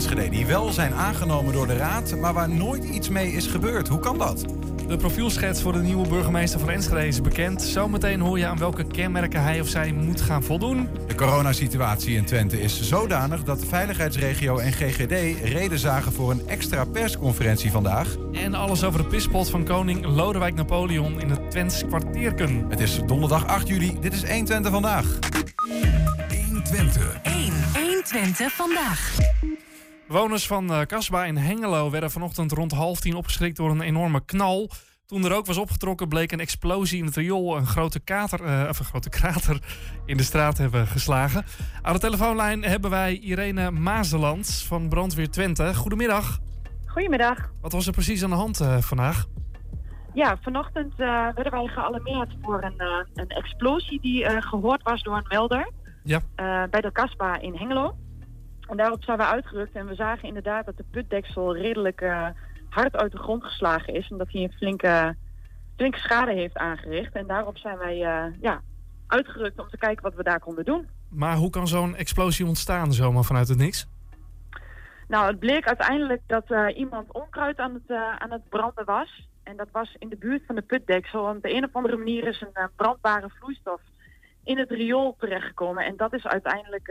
Enschede die wel zijn aangenomen door de raad, maar waar nooit iets mee is gebeurd. Hoe kan dat? De profielschets voor de nieuwe burgemeester van Enschede is bekend. Zometeen hoor je aan welke kenmerken hij of zij moet gaan voldoen. De coronasituatie in Twente is zodanig dat de veiligheidsregio en GGD reden zagen voor een extra persconferentie vandaag. En alles over de pispot van koning Lodewijk Napoleon in het Twents kwartierken. Het is donderdag 8 juli. Dit is 1 Twente vandaag. 1 Twente. 1. 1 Twente vandaag. Bewoners van uh, Kasba in Hengelo werden vanochtend rond half tien opgeschrikt door een enorme knal. Toen er ook was opgetrokken, bleek een explosie in het riool een grote, kater, uh, of een grote krater in de straat hebben geslagen. Aan de telefoonlijn hebben wij Irene Mazeland van Brandweer Twente. Goedemiddag. Goedemiddag. Wat was er precies aan de hand uh, vandaag? Ja, vanochtend werden wij gealarmeerd voor een, een explosie die gehoord was door een melder. Ja. bij de Kasba in Hengelo. En daarop zijn we uitgerukt en we zagen inderdaad dat de putdeksel redelijk uh, hard uit de grond geslagen is. Omdat hij een flinke, flinke schade heeft aangericht. En daarop zijn wij uh, ja, uitgerukt om te kijken wat we daar konden doen. Maar hoe kan zo'n explosie ontstaan zomaar vanuit het niks? Nou, het bleek uiteindelijk dat uh, iemand onkruid aan het, aan het branden was. En dat was in de buurt van de putdeksel. En op de een of andere manier is een brandbare vloeistof in het riool terechtgekomen. En dat is uiteindelijk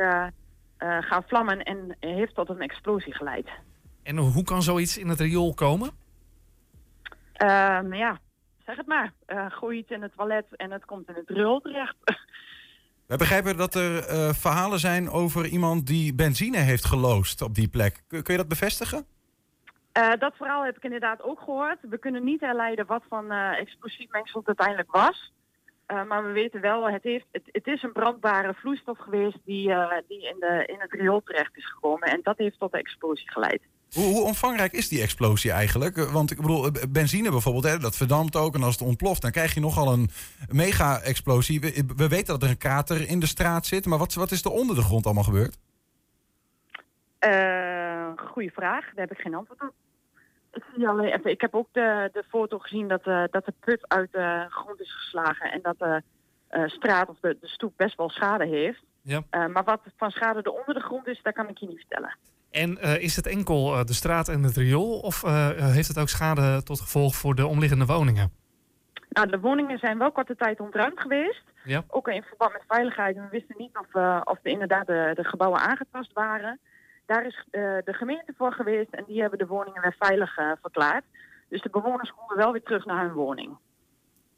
gaan vlammen en heeft tot een explosie geleid. En hoe kan zoiets in het riool komen? Uh, ja, zeg het maar. Uh, gooi iets in het toilet en het komt in het riool terecht. We begrijpen dat er uh, verhalen zijn over iemand die benzine heeft geloosd op die plek. Kun, kun je dat bevestigen? Uh, dat verhaal heb ik inderdaad ook gehoord. We kunnen niet herleiden wat van uh, explosief mengsel het uiteindelijk was. Uh, maar we weten wel, het, heeft, het, het, is een brandbare vloeistof geweest die, uh, die in, de, in het riool terecht is gekomen. En dat heeft tot de explosie geleid. Hoe, hoe omvangrijk is die explosie eigenlijk? Want ik bedoel, benzine bijvoorbeeld, hè, dat verdampt ook. En als het ontploft, dan krijg je nogal een mega-explosie. We, we, weten dat er een krater in de straat zit. Maar wat, wat is er onder de grond allemaal gebeurd? Uh, goeie vraag, daar heb ik geen antwoord op. Ik, zie alleen even, ik heb ook de, de foto gezien dat, uh, dat de put uit de grond is geslagen en dat de uh, straat of de, de stoep best wel schade heeft. Ja. Maar wat van schade er onder de grond is, dat kan ik je niet vertellen. En is het enkel de straat en het riool of heeft het ook schade tot gevolg voor de omliggende woningen? Nou, de woningen zijn wel korte tijd ontruimd geweest. Ja. Ook in verband met veiligheid. We wisten niet of, of de, inderdaad de, de gebouwen aangetast waren. Daar is uh, de gemeente voor geweest en die hebben de woningen weer veilig uh, verklaard. Dus de bewoners konden wel weer terug naar hun woning.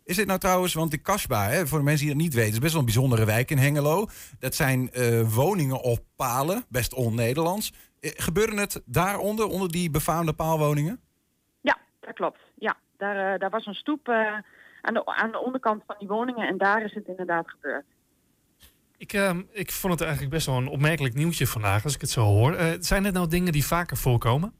Is dit nou trouwens, want de Kasba, hè, voor de mensen die dat niet weten, is best wel een bijzondere wijk in Hengelo. Dat zijn uh, woningen op palen, best on-Nederlands. Gebeurde het daaronder, onder die befaamde paalwoningen? Ja, dat klopt. Ja, daar, daar was een stoep aan, de, aan de onderkant van die woningen en daar is het inderdaad gebeurd. Ik, uh, ik vond het eigenlijk best wel een opmerkelijk nieuwtje vandaag, als ik het zo hoor. Uh, zijn dit nou dingen die vaker voorkomen?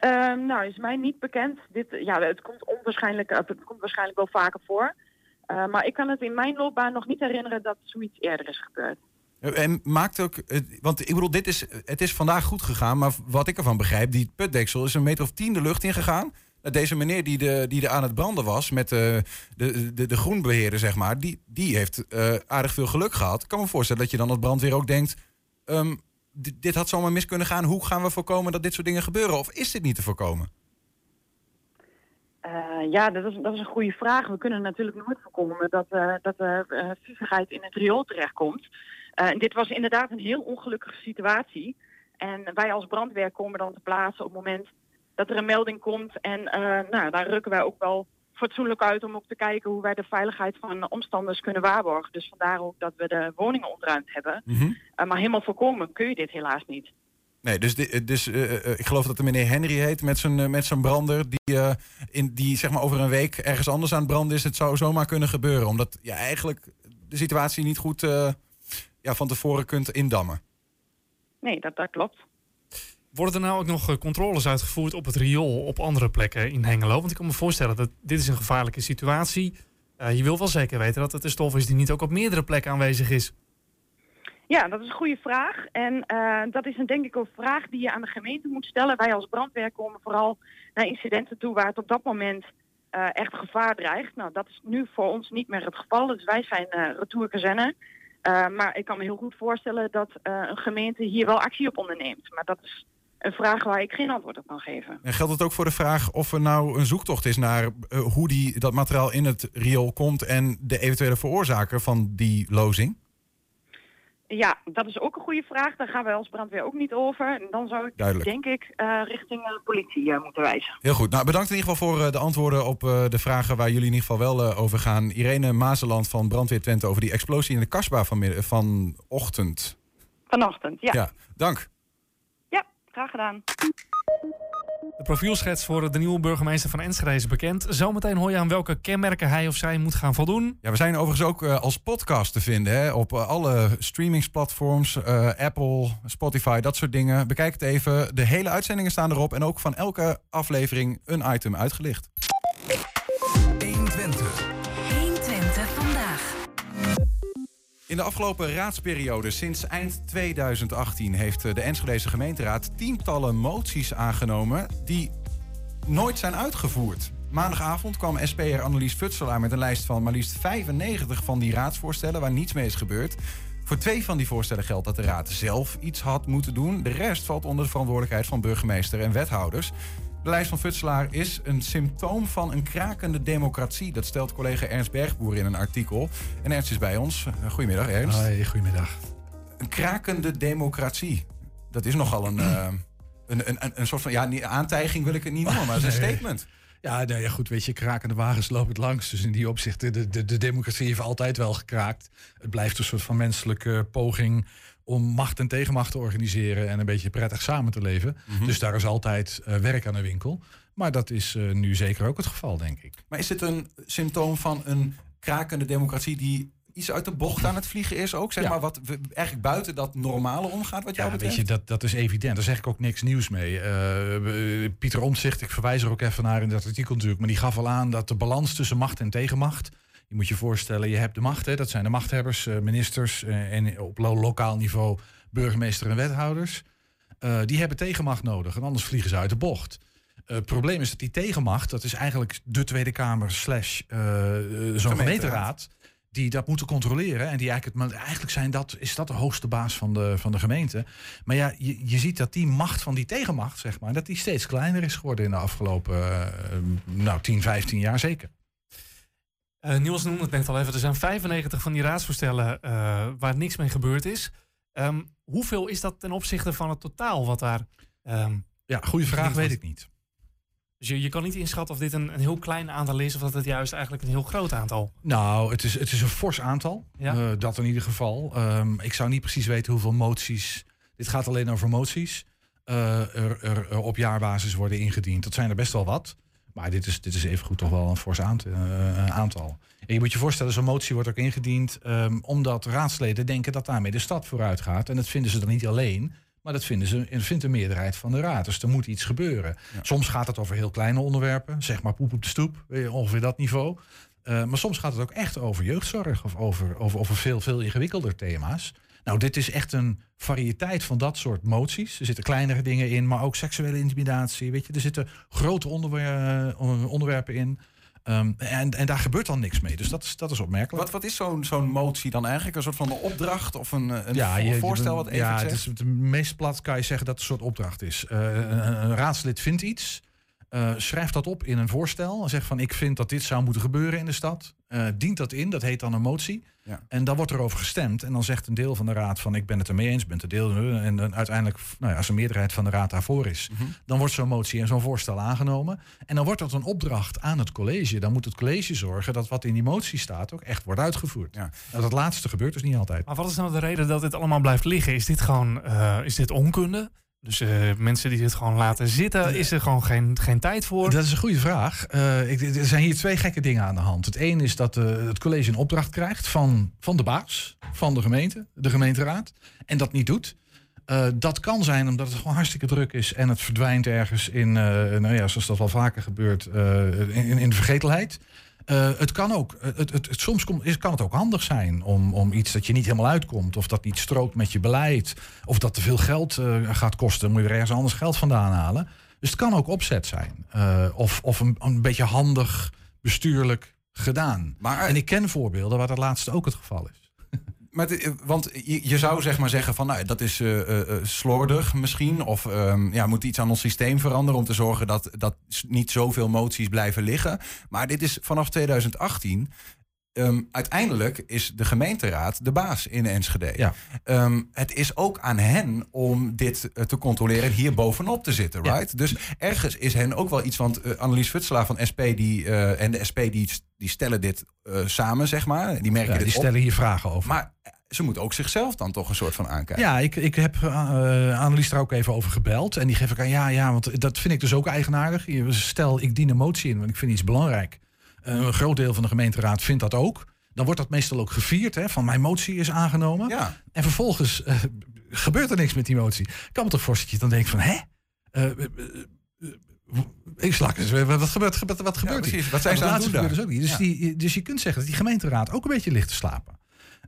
Uh, nou, is mij niet bekend. Dit, ja, het komt onwaarschijnlijk, het komt waarschijnlijk wel vaker voor. Uh, maar ik kan het in mijn loopbaan nog niet herinneren dat zoiets eerder is gebeurd. En maakt ook, want ik bedoel, dit is, het is vandaag goed gegaan, maar wat ik ervan begrijp, die putdeksel is een meter of tien de lucht ingegaan. Deze meneer die, de, die er aan het branden was met de, de, de, de groenbeheerder, zeg maar, die, die heeft uh, aardig veel geluk gehad. Ik kan me voorstellen dat je dan als brandweer ook denkt, um, dit, had zomaar mis kunnen gaan. Hoe gaan we voorkomen dat dit soort dingen gebeuren? Of is dit niet te voorkomen? Uh, ja, dat is, dat is een goede vraag. We kunnen natuurlijk nooit voorkomen dat, uh, dat in het riool terechtkomt. Dit was inderdaad een heel ongelukkige situatie. En wij als brandweer komen dan te plaatsen op het moment dat er een melding komt. En uh, nou, daar rukken wij ook wel fatsoenlijk uit om ook te kijken hoe wij de veiligheid van omstanders kunnen waarborgen. Dus vandaar ook dat we de woningen ontruimd hebben. Mm -hmm. uh, maar helemaal voorkomen kun je dit helaas niet. Nee, dus, dus uh, ik geloof dat de meneer Henry heet met zijn, met zijn brander. Die, in, die zeg maar over een week ergens anders aan het branden is. Het zou zomaar kunnen gebeuren. Omdat je ja, eigenlijk de situatie niet goed ja, van tevoren kunt indammen. Nee, dat, dat klopt. Worden er nou ook nog controles uitgevoerd op het riool op andere plekken in Hengelo? Want ik kan me voorstellen dat dit is een gevaarlijke situatie. Uh, je wil wel zeker weten dat het een stof is die niet ook op meerdere plekken aanwezig is. Ja, dat is een goede vraag. En uh, dat is een, denk ik een vraag die je aan de gemeente moet stellen. Wij als brandweer komen vooral naar incidenten toe waar het op dat moment echt gevaar dreigt. Nou, dat is nu voor ons niet meer het geval. Dus wij zijn uh, retourkazerne. Eh, maar ik kan me heel goed voorstellen dat eh, een gemeente hier wel actie op onderneemt. Maar dat is een vraag waar ik geen antwoord op kan geven. En geldt het ook voor de vraag of er nou een zoektocht is naar eh, hoe die, dat materiaal in het riool komt en de eventuele veroorzaker van die lozing? Ja, dat is ook een goede vraag. Daar gaan wij als brandweer ook niet over. En dan zou ik, Duidelijk. denk ik, eh, richting eh, politie moeten wijzen. Heel goed. Nou, bedankt in ieder geval voor de antwoorden op de vragen waar jullie in ieder geval wel over gaan. Irene Mazeland van Brandweer Twente over die explosie in de kasbah van vanochtend. Vanochtend, ja. Ja, dank. Graag gedaan. De profielschets voor de nieuwe burgemeester van Enschede is bekend. Zometeen hoor je aan welke kenmerken hij of zij moet gaan voldoen. Ja, we zijn overigens ook eh, als podcast te vinden hè, op eh, alle streamingsplatforms, eh, Apple, Spotify, dat soort dingen. Bekijk het even. De hele uitzendingen staan erop en ook van elke aflevering een item uitgelicht. In de afgelopen raadsperiode, sinds eind 2018, heeft eh, de Enschedese gemeenteraad tientallen moties aangenomen die nooit zijn uitgevoerd. Maandagavond kwam SP'er Annelies Futselaar met een lijst van maar liefst 95 van die raadsvoorstellen waar niets mee is gebeurd. Voor twee van die voorstellen geldt dat de raad zelf iets had moeten doen. De rest valt onder de verantwoordelijkheid van burgemeester en wethouders. De lijst van Futselaar is een symptoom van een krakende democratie. Dat stelt collega Ernst Bergboer in een artikel. En Ernst is bij ons. Goedemiddag, Ernst. Hoi, goedemiddag. Een krakende democratie. Dat is nogal een, eh, een, een, een, soort van... Ja, aantijging wil ik het niet noemen, maar het is een statement. Ja, nou ja, goed, weet je, krakende wagens lopen het langs. Dus in die opzicht, de, de, de democratie heeft altijd wel gekraakt. Het blijft een soort van menselijke poging om macht en tegenmacht te organiseren en een beetje prettig samen te leven. Dus daar is altijd eh, werk aan de winkel. Maar dat is eh, nu zeker ook het geval, denk ik. Maar is het een symptoom van een krakende democratie... die iets uit de bocht aan het vliegen is ook? Zeg Ja. maar wat we- eigenlijk buiten dat normale omgaat wat jou Ja, betreft? weet je, dat, dat is evident. Daar zeg ik ook niks nieuws mee. Eh, Pieter Omtzigt, ik verwijs er ook even naar in dat artikel natuurlijk... maar die gaf al aan dat de balans tussen macht en tegenmacht... je moet je voorstellen, je hebt de macht, hè, dat zijn de machthebbers, eh, ministers... eh, en op lo- lokaal niveau burgemeester en wethouders. Eh, die hebben tegenmacht nodig, en anders vliegen ze uit de bocht. Het probleem is dat die tegenmacht, dat is eigenlijk de Tweede Kamer slash zo'n Gemeenteraad. die dat moeten controleren. En die eigenlijk, het, maar eigenlijk zijn dat, is dat de hoogste baas van de, van de gemeente. Maar ja, je, je ziet dat die macht van die tegenmacht, zeg maar, dat die steeds kleiner is geworden in de afgelopen nou, 10, 15 jaar zeker. Eh Niels noemde het net al even. Er zijn 95 van die raadsvoorstellen eh, waar niks mee gebeurd is. Ehm, hoeveel is dat ten opzichte van het totaal wat daar... ehm, Ja, goede vraag, weet ik niet. dus je, je kan niet inschatten of dit een, een heel klein aantal is... of dat het juist eigenlijk een heel groot aantal. Nou, het is, het is een fors aantal. Ja. Eh, dat in ieder geval. Ehm, ik zou niet precies weten hoeveel moties. Dit gaat alleen over moties. er, er, er op jaarbasis worden ingediend. Dat zijn er best wel wat. Maar dit is, dit is evengoed toch wel een fors aant- eh, aantal. En je moet je voorstellen, zo'n motie wordt ook ingediend. ehm, omdat raadsleden denken dat daarmee de stad vooruit gaat. En dat vinden ze dan niet alleen. Maar dat vinden ze, en vindt de meerderheid van de raad. Dus er moet iets gebeuren. Soms gaat het over heel kleine onderwerpen. Zeg maar poep op de stoep. je, Ongeveer dat niveau. Uh, maar soms gaat het ook echt over jeugdzorg of over, over, over veel, veel ingewikkelder thema's. Nou, dit is echt een variëteit van dat soort moties. Er zitten kleinere dingen in, maar ook seksuele intimidatie. Weet je, er zitten grote onderwer uh, onderwerpen in. Um, en, en daar gebeurt dan niks mee. Dus dat is, dat is opmerkelijk. Wat, wat is zo'n zo'n motie dan eigenlijk? Een soort van een opdracht of een, een ja, je, voorstel wat even Ja, zegt? het is het meest plat kan je zeggen dat het een soort opdracht is. Uh, een, een raadslid vindt iets. Uh, schrijft dat op in een voorstel en zegt van ik vind dat dit zou moeten gebeuren in de stad. Uh, dient dat in, dat heet dan een motie. Ja. En dan wordt er over gestemd. En dan zegt een deel van de raad van ik ben het ermee eens, ben het deel. En dan uiteindelijk, nou ja, als een meerderheid van de raad daarvoor is, Mhm. mm -hmm. dan wordt zo'n motie en zo'n voorstel aangenomen. En dan wordt dat een opdracht aan het college. Dan moet het college zorgen dat wat in die motie staat ook echt wordt uitgevoerd. Ja. Nou, dat laatste gebeurt dus niet altijd. Maar wat is nou de reden dat dit allemaal blijft liggen? Is dit gewoon uh, is dit onkunde? Dus uh, mensen die dit gewoon laten zitten, is er gewoon geen, geen tijd voor? Dat is een goede vraag. Uh, ik, er zijn hier twee gekke dingen aan de hand. Het ene is dat uh, het college een opdracht krijgt van, van de baas, van de gemeente, de gemeenteraad, en dat niet doet. Dat kan zijn omdat het gewoon hartstikke druk is en het verdwijnt ergens in, nou ja, zoals dat wel vaker gebeurt, in, in de vergetelheid. Uh, het kan ook, het, het, het, soms kom, is, kan het ook handig zijn om, om iets dat je niet helemaal uitkomt, of dat niet strookt met je beleid, of dat te veel geld uh, gaat kosten, moet je er ergens anders geld vandaan halen. Dus het kan ook opzet zijn, uh, of, of een, een, beetje handig bestuurlijk gedaan. Maar, en ik ken voorbeelden waar dat laatste ook het geval is. Maar eh, want je, zou zeg maar zeggen van nou, dat is eh, eh, slordig misschien. Of ehm, ja, moet iets aan ons systeem veranderen om te zorgen dat, dat niet zoveel moties blijven liggen. Maar dit is vanaf 2018. Ehm, uiteindelijk is de gemeenteraad de baas in Enschede. Ja. Ehm, het is ook aan hen om dit eh, te controleren en hier bovenop te zitten, Ja. right? Dus ergens is hen ook wel iets, want eh, Annelies Futselaar van SP die, eh, en de SP die, die stellen dit samen, zeg maar. Die merken Ja, dit die op. stellen hier vragen over. Maar ze moeten ook zichzelf dan toch een soort van aankijken. Ja, ik, ik heb eh Annelies daar ook even over gebeld. En die geef ik aan, ja, ja, want dat vind ik dus ook eigenaardig. Stel, ik dien een motie in, want ik vind iets belangrijk. Eh, een groot deel van de gemeenteraad vindt dat ook. Dan wordt dat meestal ook gevierd, hè, van mijn motie is aangenomen. Ja. En vervolgens eh, gebeurt er niks met die motie. Ik kan me toch voorstellen dat je dan denkt van, hè? Eh, ik slak eens, wat gebeurt, wat, wat gebeurt precies. Wat zijn ze aan het doen dus ook niet. Dus, die, dus je kunt zeggen dat die gemeenteraad ook een beetje ligt te slapen.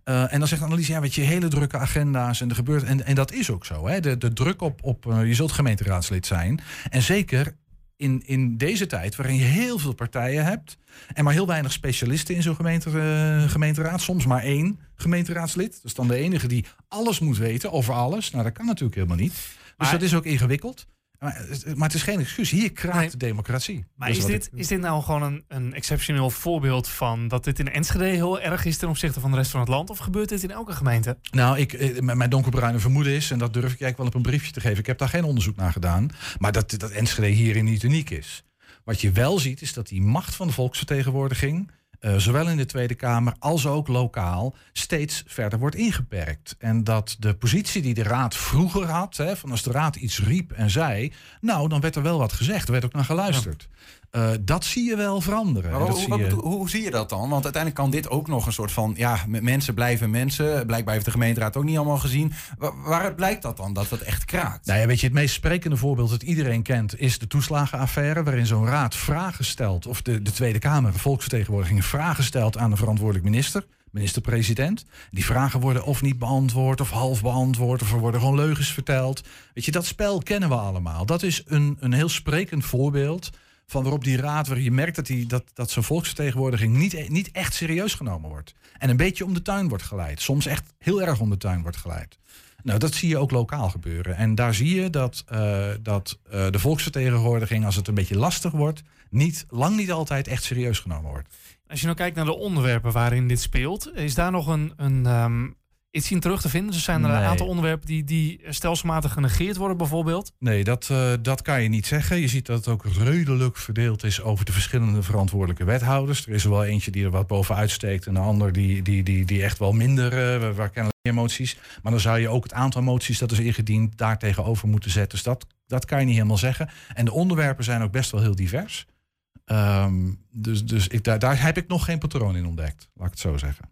En dan zegt Annelies, ja, weet je, hele drukke agenda's en er gebeurt. En, en dat is ook zo. Hè? De, de druk op, op je zult gemeenteraadslid zijn. En zeker in, in deze tijd, waarin je heel veel partijen hebt. En maar heel weinig specialisten in zo'n gemeente, eh, gemeenteraad. Soms maar één gemeenteraadslid. Dus dan de enige die alles moet weten over alles. Nou, dat kan natuurlijk helemaal niet. Dus Maar- dat is ook ingewikkeld. Maar, maar het is geen excuus. Hier kraakt Nee. de democratie. Maar is dit, ik- is dit nou gewoon een, een exceptioneel voorbeeld van dat dit in Enschede heel erg is ten opzichte van de rest van het land? Of gebeurt dit in elke gemeente? Nou, ik, eh, mijn mijn donkerbruine vermoeden is, en dat durf ik eigenlijk wel op een briefje te geven. Ik heb daar geen onderzoek naar gedaan. Maar dat, dat Enschede hierin niet uniek is. Wat je wel ziet, is dat die macht van de volksvertegenwoordiging. Eh, zowel in de Tweede Kamer als ook lokaal steeds verder wordt ingeperkt. En dat de positie die de raad vroeger had, hè, van als de raad iets riep en zei, nou dan werd er wel wat gezegd, er werd ook naar geluisterd. Eh, dat zie je wel veranderen. Maar hoe, zie je- bedoel- hoe zie je dat dan? Want uiteindelijk kan dit ook nog een soort van... ja, mensen blijven mensen. Blijkbaar heeft de gemeenteraad ook niet allemaal gezien. Wa- waaruit blijkt dat dan, dat dat echt kraakt? Nou ja, weet je, het meest sprekende voorbeeld dat iedereen kent is de toeslagenaffaire, waarin zo'n raad vragen stelt, of de, de Tweede Kamer, de volksvertegenwoordiging, vragen stelt aan de verantwoordelijk minister, minister-president. Die vragen worden of niet beantwoord, of half beantwoord, of er worden gewoon leugens verteld. Weet je, dat spel kennen we allemaal. Dat is een, een heel sprekend voorbeeld van waarop die raad, waar je merkt dat, die, dat, dat zo'n volksvertegenwoordiging niet, niet echt serieus genomen wordt. En een beetje om de tuin wordt geleid. Soms echt heel erg om de tuin wordt geleid. Nou, dat zie je ook lokaal gebeuren. En daar zie je dat, eh, dat eh, de volksvertegenwoordiging, als het een beetje lastig wordt, niet, lang niet altijd echt serieus genomen wordt. Als je nou kijkt naar de onderwerpen waarin dit speelt, is daar nog een, een, ehm, iets in terug te vinden? Dus zijn er een aantal onderwerpen die, die stelselmatig genegeerd worden bijvoorbeeld? Nee, dat, eh, dat kan je niet zeggen. Je ziet dat het ook redelijk verdeeld is over de verschillende verantwoordelijke wethouders. Er is er wel eentje die er wat bovenuit steekt en een ander die, die, die, die echt wel minder, eh, waar- kennelijk meer moties. Maar dan zou je ook het aantal moties dat is ingediend daar tegenover moeten zetten. Dus dat, dat kan je niet helemaal zeggen. En de onderwerpen zijn ook best wel heel divers. Ehm, dus dus ik, daar, daar heb ik nog geen patroon in ontdekt, laat ik het zo zeggen.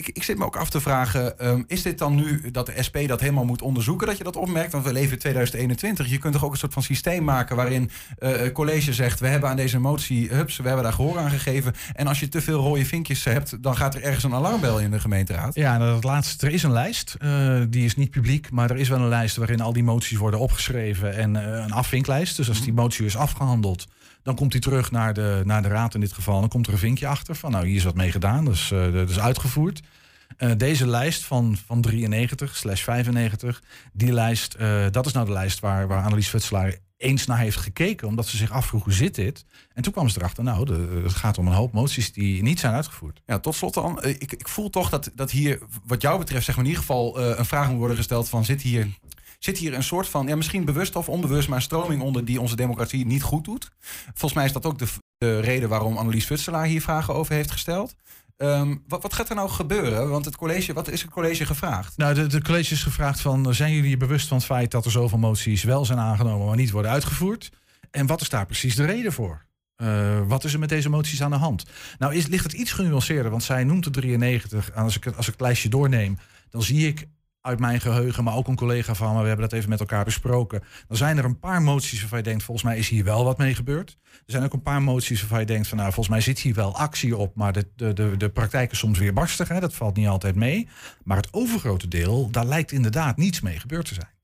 Ik, ik zit me ook af te vragen, ehm, is dit dan nu dat de SP dat helemaal moet onderzoeken, dat je dat opmerkt? Want we leven in 2021. Je kunt toch ook een soort van systeem maken waarin het college zegt, we hebben aan deze motie, hups, we hebben daar gehoor aan gegeven. En als je te veel rode vinkjes hebt, dan gaat er ergens een alarmbel in de gemeenteraad. Ja, en het laatste, er is een lijst. eh, die is niet publiek, maar er is wel een lijst waarin al die moties worden opgeschreven en eh, een afvinklijst. Dus als die motie is afgehandeld, dan komt die terug naar de, naar de raad in dit geval. Dan komt er een vinkje achter van, nou, hier is wat mee gedaan, dus eh, dat is uitgevoerd. Eh, deze lijst van, van 93 slash 95, die lijst, eh, dat is nou de lijst waar, waar Annelies Futselaar eens naar heeft gekeken, omdat ze zich afvroeg hoe zit dit. En toen kwam ze erachter, nou, het gaat om een hoop moties die niet zijn uitgevoerd. Ja, tot slot dan. Ik, ik voel toch dat, dat hier, wat jou betreft, zeg maar in ieder geval een vraag moet worden gesteld van zit hier, zit hier een soort van, ja, misschien bewust of onbewust, maar een stroming onder die onze democratie niet goed doet. Volgens mij is dat ook de, de reden waarom Annelies Futselaar hier vragen over heeft gesteld. Ehm, wat, wat gaat er nou gebeuren? Want het college, wat is het college gevraagd? Nou, de, college is gevraagd van... zijn jullie je bewust van het feit dat er zoveel moties wel zijn aangenomen... maar niet worden uitgevoerd? En wat is daar precies de reden voor? Eh, wat is er met deze moties aan de hand? Nou, is, ligt het iets genuanceerder, want zij noemt de 93. En als ik, als ik het lijstje doorneem, dan zie ik uit mijn geheugen... maar ook een collega van me, we hebben dat even met elkaar besproken... dan zijn er een paar moties waarvan je denkt... volgens mij is hier wel wat mee gebeurd. Er zijn ook een paar moties waarvan je denkt... van nou, volgens mij zit hier wel actie op... maar de, de, de, de praktijk is soms weer barstig, hè? dat valt niet altijd mee. Maar het overgrote deel, daar lijkt inderdaad niets mee gebeurd te zijn.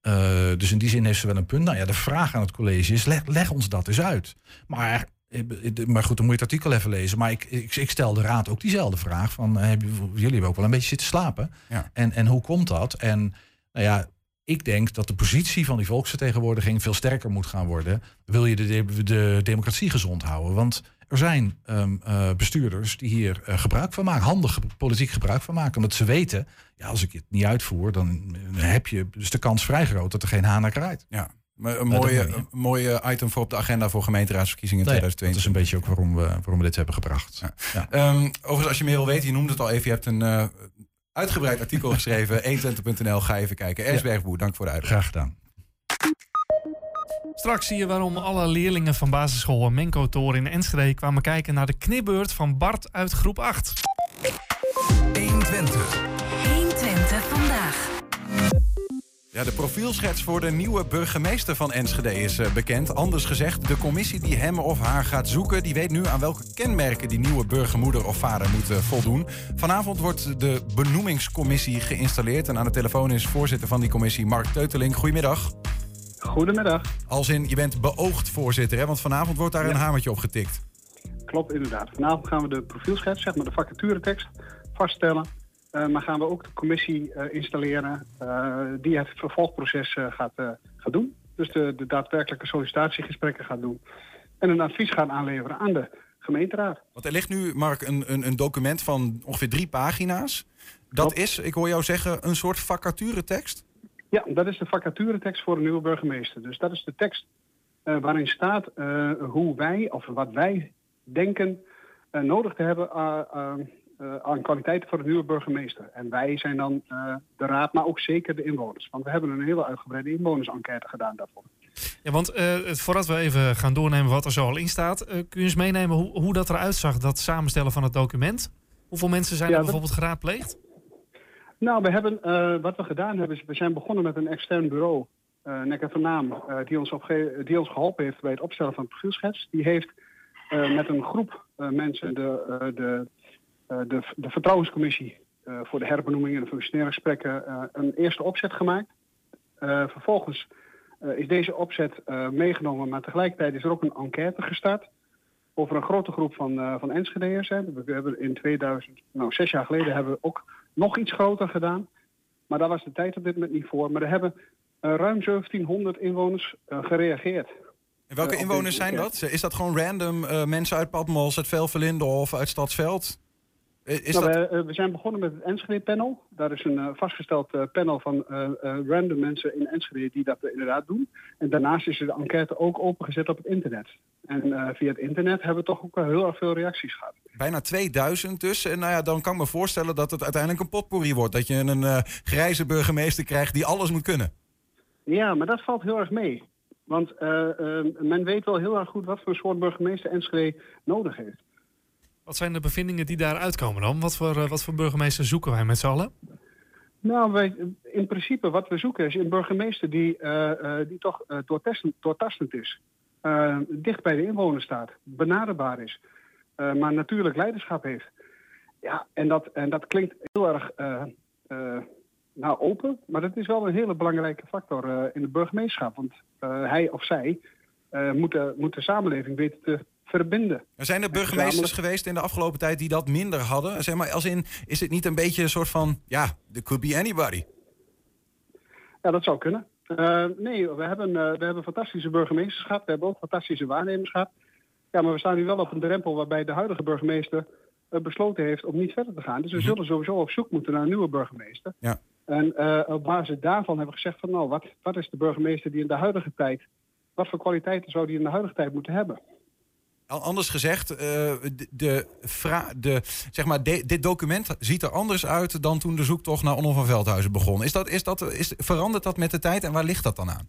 Eh, dus in die zin heeft ze wel een punt. Nou ja, de vraag aan het college is, leg, leg ons dat eens uit. Maar Maar goed, dan moet je het artikel even lezen. Maar ik, ik, ik stel de raad ook diezelfde vraag. Van, eh, hebben, jullie hebben ook wel een beetje zitten slapen. Ja. En, en hoe komt dat? En nou ja, ik denk dat de positie van die volksvertegenwoordiging veel sterker moet gaan worden. Wil je de, de, de democratie gezond houden? Want er zijn ehm, eh, bestuurders die hier eh, gebruik van maken, handig politiek gebruik van maken. Omdat ze weten, ja, als ik het niet uitvoer, dan heb je dus de kans vrij groot dat er geen haan naar kraait. Ja. Maar een dat mooie, een mooie item voor op de agenda voor gemeenteraadsverkiezingen in Nou ja, dat 2022. is een beetje ook waarom we, waarom we dit hebben gebracht. Ja. Ja. Ehm, overigens, als je meer wil weten, je noemde het al even. Je hebt een eh, uitgebreid artikel geschreven. 120.nl, ga even kijken. Ernst Bergboer, dank voor de uitleg. Graag gedaan. Straks zie je waarom alle leerlingen van basisschool Menko Toren in Enschede kwamen kijken naar de knipbeurt van Bart uit groep 8. 120. 120 vandaag. Ja, de profielschets voor de nieuwe burgemeester van Enschede is eh, bekend. Anders gezegd, de commissie die hem of haar gaat zoeken... die weet nu aan welke kenmerken die nieuwe burgermoeder of vader moet eh, voldoen. Vanavond wordt de benoemingscommissie geïnstalleerd... en aan de telefoon is voorzitter van die commissie Mark Teuteling. Goedemiddag. Goedemiddag. Als in, je bent beoogd voorzitter, hè? want vanavond wordt daar een hamertje op getikt. Klopt inderdaad. Vanavond gaan we de profielschets, zeg maar de vacaturetekst, vaststellen. Eh, maar gaan we ook de commissie eh, installeren eh, die het vervolgproces gaat, gaat doen. Dus de, de daadwerkelijke sollicitatiegesprekken gaat doen. En een advies gaan aanleveren aan de gemeenteraad. Want er ligt nu, Mark, een, een, een document van ongeveer drie pagina's. Dat Klopt. is, ik hoor jou zeggen, een soort vacaturetekst. Ja, dat is de vacaturetekst voor een nieuwe burgemeester. Dus dat is de tekst waarin staat hoe wij, of wat wij denken nodig te hebben aan eh, aan kwaliteiten voor een nieuwe burgemeester. En wij zijn dan eh, de raad, maar ook zeker de inwoners. Want we hebben een hele uitgebreide inwonersenquête gedaan daarvoor. Ja, want eh, voordat we even gaan doornemen wat er zo al in staat, kun je eens meenemen hoe, hoe dat eruit zag, dat samenstellen van het document? Hoeveel mensen zijn Ja, er dat- bijvoorbeeld geraadpleegd? Nou, we hebben, wat we gedaan hebben, is we zijn begonnen met een extern bureau, Nek en Van Naam, die, ons die ons geholpen heeft bij het opstellen van het profielschets. Die heeft met een groep mensen de, de, de, de vertrouwenscommissie eh, voor de herbenoeming en de functioneringsgesprekken eh, een eerste opzet gemaakt. Eh, vervolgens eh, is deze opzet eh, meegenomen, maar tegelijkertijd is er ook een enquête gestart over een grote groep van, eh van Enschede'ers. hè. We hebben in 2000, nou zes jaar geleden, hebben we ook nog iets groter gedaan. Maar daar was de tijd op dit moment niet voor. Maar er hebben eh, ruim 1700 inwoners eh, gereageerd. En welke Eh, inwoners zijn dat? Is dat gewoon random eh, mensen uit Padmos, uit Velverlinde of uit Stadsveld? Eh, Is Nou, dat... we, eh, we zijn begonnen met het Enschede-panel. Daar is een eh, vastgesteld panel van random mensen in Enschede die dat inderdaad doen. En daarnaast is de enquête ook opengezet op het internet. En via het internet hebben we toch ook heel erg veel reacties gehad. Bijna 2000 dus. En nou ja, dan kan ik me voorstellen dat het uiteindelijk een potpourri wordt. Dat je een grijze burgemeester krijgt die alles moet kunnen. Ja, maar dat valt heel erg mee. Want men weet wel heel erg goed wat voor soort burgemeester Enschede nodig heeft. Wat zijn de bevindingen die daar uitkomen dan? Wat voor, eh, wat voor burgemeester zoeken wij met z'n allen? Nou, in principe wat we zoeken is een burgemeester die, eh, eh, die toch eh, doortastend, is. Dicht bij de inwoners staat, benaderbaar is, maar natuurlijk leiderschap heeft. Ja, en dat, en dat klinkt heel erg nou, open, maar dat is wel een hele belangrijke factor in de burgemeesterschap. Want hij of zij moet, de, moet de samenleving weten te verbinden. Er zijn er burgemeesters geweest in de afgelopen tijd die dat minder hadden. Zeg maar, als in, is het niet een beetje een soort van, ja, there could be anybody. Ja, dat zou kunnen. Eh, nee, we hebben, eh, we hebben fantastische burgemeesters gehad. We hebben ook fantastische waarnemers gehad. Ja, maar we staan nu wel op een drempel waarbij de huidige burgemeester eh, besloten heeft om niet verder te gaan. Dus we zullen sowieso op zoek moeten naar een nieuwe burgemeester. Ja. En op basis daarvan hebben we gezegd van nou, wat, wat is de burgemeester die in de huidige tijd, wat voor kwaliteiten zou die in de huidige tijd moeten hebben? Anders gezegd, eh, de, de, de, zeg maar, de- dit document ziet er anders uit dan toen de zoektocht naar Onno van Veldhuizen begon. Is dat, is dat, is, verandert dat met de tijd en waar ligt dat dan aan?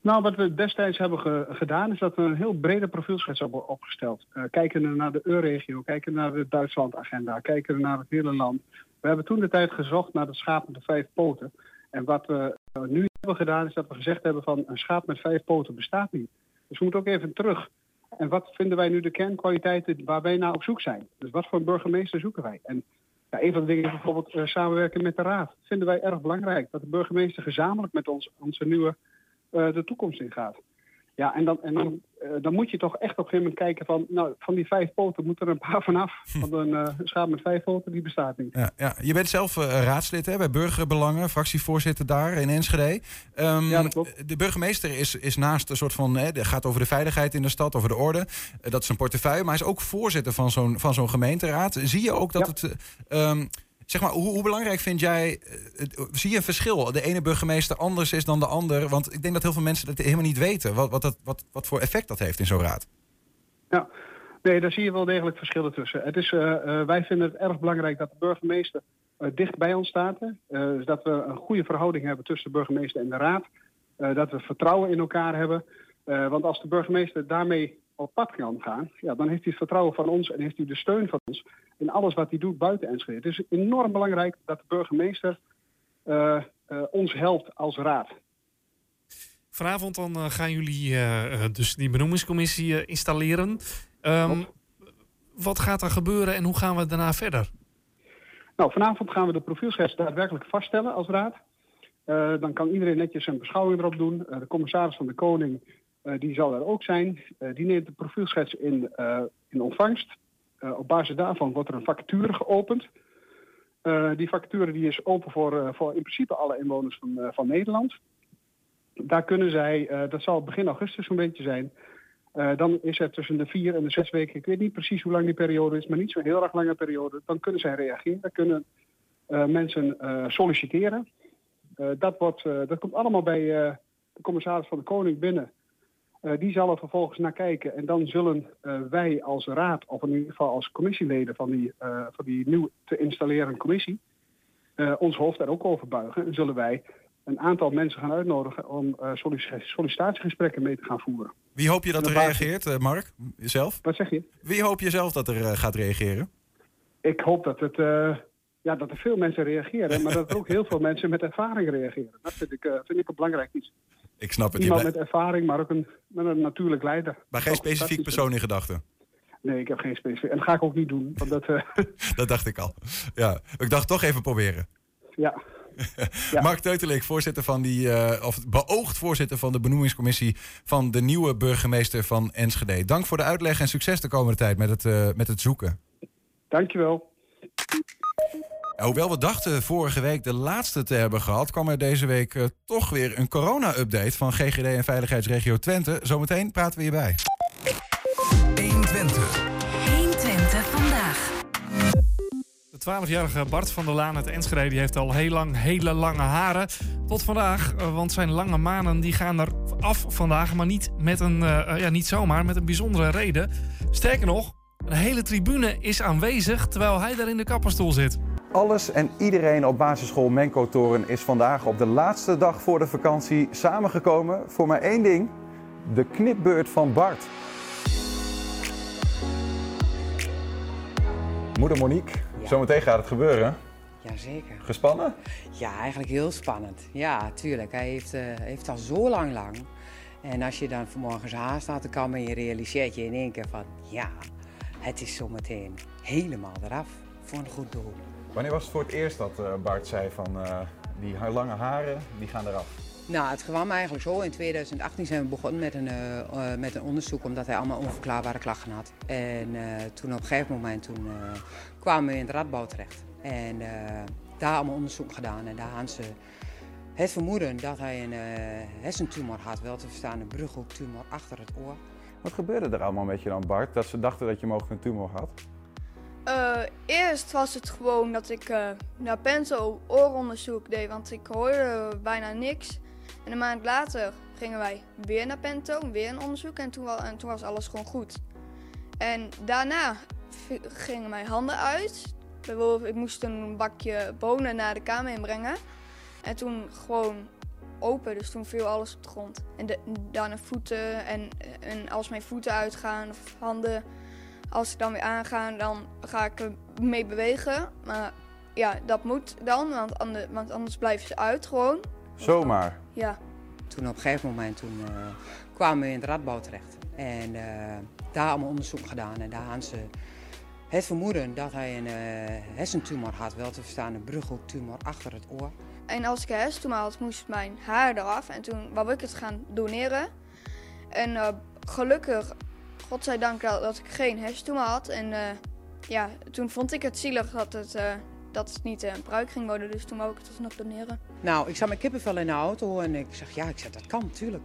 Nou, wat we destijds hebben ge- gedaan is dat we een heel brede profielschets hebben opgesteld. Eh kijken naar de EU-regio, kijken naar de Duitsland-agenda, kijken naar het hele land. We hebben toen de tijd gezocht naar het schaap met de vijf poten. En wat we eh, nu hebben gedaan is dat we gezegd hebben van een schaap met vijf poten bestaat niet. Dus we moeten ook even terug. En wat vinden wij nu de kernkwaliteiten waar wij naar op zoek zijn? Dus wat voor burgemeester zoeken wij? En ja, een van de dingen is bijvoorbeeld eh, samenwerken met de raad. Dat vinden wij erg belangrijk. Dat de burgemeester gezamenlijk met ons, onze nieuwe eh, de toekomst ingaat. Ja, en dan, en dan, eh, dan moet je toch echt op een gegeven moment kijken van... nou, van die vijf poten moet er een paar vanaf. Want een uh, schaap met vijf poten, die bestaat niet. Ja, ja. Je bent zelf uh, raadslid hè, bij Burgerbelangen, fractievoorzitter daar in Enschede. Um, ja, dat klopt. De burgemeester is, is naast een soort van... Het gaat over de veiligheid in de stad, over de orde. dat is een portefeuille, maar hij is ook voorzitter van zo'n van zo'n gemeenteraad. Zie je ook dat Ja. het... Um, Zeg maar, hoe, hoe, belangrijk vind jij, uh, zie je een verschil? De ene burgemeester anders is dan de ander? Want ik denk dat heel veel mensen dat helemaal niet weten. Wat, wat, dat, wat, wat voor effect dat heeft in zo'n raad. Ja, nee, daar zie je wel degelijk verschillen tussen. Het is, uh, uh, wij vinden het erg belangrijk dat de burgemeester dicht bij ons staat. dus dat we een goede verhouding hebben tussen de burgemeester en de raad. dat we vertrouwen in elkaar hebben. want als de burgemeester daarmee op pad kan gaan, ja, dan heeft hij het vertrouwen van ons en heeft hij de steun van ons in alles wat hij doet buiten Enschede. Het is enorm belangrijk dat de burgemeester uh, uh, ons helpt als raad. Vanavond dan uh, gaan jullie dus die benoemingscommissie installeren. Um, wat gaat er gebeuren en hoe gaan we daarna verder? Nou, vanavond gaan we de profielschets daadwerkelijk vaststellen als raad. dan kan iedereen netjes een beschouwing erop doen. de commissaris van de Koning die zal er ook zijn. Die neemt de profielschets in, in ontvangst. Op basis daarvan wordt er een vacature geopend. die vacature die is open voor, voor in principe alle inwoners van, van Nederland. Daar kunnen zij, dat zal begin augustus zo'n beetje zijn. dan is er tussen de vier en de zes weken, ik weet niet precies hoe lang die periode is, maar niet zo'n heel erg lange periode. Dan kunnen zij reageren. Dan kunnen mensen solliciteren. dat, wordt, dat komt allemaal bij de commissaris van de Koning binnen. Uh, die zal er vervolgens naar kijken. En dan zullen uh, wij als raad, of in ieder geval als commissieleden van die, uh, van die nieuw te installeren commissie, ons hoofd daar ook over buigen. En zullen wij een aantal mensen gaan uitnodigen om sollicitatiegesprekken mee te gaan voeren. Wie hoop je dat er reageert, Mark? Jezelf? Wat zeg je? Wie hoop je zelf dat er gaat reageren? Ik hoop dat het ja, dat er veel mensen reageren, maar dat er ook heel veel mensen met ervaring reageren. Dat vind ik, vind ik een belangrijk iets. Ik snap het. Iemand met ervaring, maar ook een, met een natuurlijk leider. Maar geen specifiek persoon in gedachten? Nee, ik heb geen specifiek. En dat ga ik ook niet doen. Want dat, uh... dat dacht ik al. Ja, ik dacht toch even proberen. Ja. Mark Teutelik, voorzitter van die, uh, of beoogd voorzitter van de benoemingscommissie van de nieuwe burgemeester van Enschede. Dank voor de uitleg en succes de komende tijd met het, uh, met het zoeken. Dankjewel. Hoewel we dachten vorige week de laatste te hebben gehad, kwam er deze week uh, toch weer een corona-update van GGD en Veiligheidsregio Twente. Zometeen praten we hierbij. 120. 120 vandaag. De 12-jarige Bart van der Laan uit Enschede die heeft al heel lang hele lange haren. Tot vandaag, uh, want zijn lange manen die gaan er af vandaag, maar niet, met een, uh, ja, niet zomaar, met een bijzondere reden. Sterker nog, een hele tribune is aanwezig terwijl hij daar in de kapperstoel zit. Alles en iedereen op basisschool Menko Toren is vandaag op de laatste dag voor de vakantie samengekomen voor maar één ding: de knipbeurt van Bart. Moeder Monique, ja. zometeen gaat het gebeuren. Jazeker. Gespannen? Ja, eigenlijk heel spannend. Ja, tuurlijk. Hij heeft, uh, heeft al zo lang lang. En als je dan vanmorgen haar staat te kammen en je realiseert je in één keer van... ja, het is zometeen helemaal eraf voor een goed doel. Wanneer was het voor het eerst dat uh, Bart zei van uh, die lange haren, die gaan eraf? Nou, het kwam eigenlijk zo. In 2018 zijn we begonnen met een, uh, met een onderzoek omdat hij allemaal onverklaarbare klachten had. En toen op een gegeven moment toen, kwamen we in het radbouw terecht. En daar allemaal onderzoek gedaan en daar hadden ze het vermoeden dat hij een hersentumor had. Wel te verstaan een brughoektumor achter het oor. Wat gebeurde er allemaal met je dan Bart, dat ze dachten dat je mogelijk een tumor had? Uh, eerst was het gewoon dat ik uh, naar Pento ooronderzoek deed, want ik hoorde bijna niks. En een maand later gingen wij weer naar Pento, weer een onderzoek en toen, en toen was alles gewoon goed. En daarna gingen mijn handen uit. Bijvoorbeeld, ik moest een bakje bonen naar de kamer inbrengen. En toen gewoon open, dus toen viel alles op de grond. En daarna voeten en, en als mijn voeten uitgaan of handen als ik dan weer aanga, dan ga ik er mee bewegen. Maar ja, dat moet dan, want anders, want anders blijven ze uit gewoon. Zomaar? Ja. Toen op een gegeven moment toen, uh, kwamen we in het radbouw terecht. En uh, daar allemaal onderzoek gedaan. En daar hadden ze het vermoeden dat hij een uh, hersentumor had. Wel te verstaan een brughoektumor achter het oor. En als ik een hersentumor had, moest mijn haar eraf. En toen wou ik het gaan doneren. En eh, gelukkig, godzijdank dat, dat ik geen hersentumor had. En eh, ja, toen vond ik het zielig dat het, eh, dat het niet eh, een pruik ging worden. Dus toen wou ik het alsnog doneren. Nou, ik zat met kippenvel in de auto en ik zeg, ja, ik zeg, dat kan natuurlijk.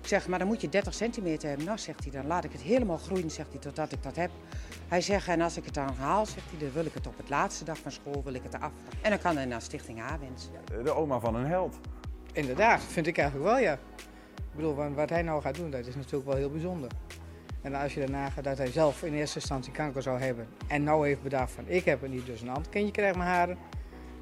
Ik zeg, maar dan moet je 30 centimeter hebben. Nou, zegt hij, dan laat ik het helemaal groeien, zegt hij, totdat ik dat heb. Hij zegt, en als ik het dan haal, zegt hij, dan wil ik het op het laatste dag van school, wil ik het af. En dan kan hij naar Stichting A-wens. De oma van een held. Inderdaad, vind ik eigenlijk wel, ja. Ik bedoel, wa- wat hij nou gaat doen, dat is natuurlijk wel heel bijzonder. En als je daarna gaat dat hij zelf in eerste instantie kanker zou hebben... en nou heeft bedacht van, ik heb het niet, dus een ander kindje krijgt mijn haren.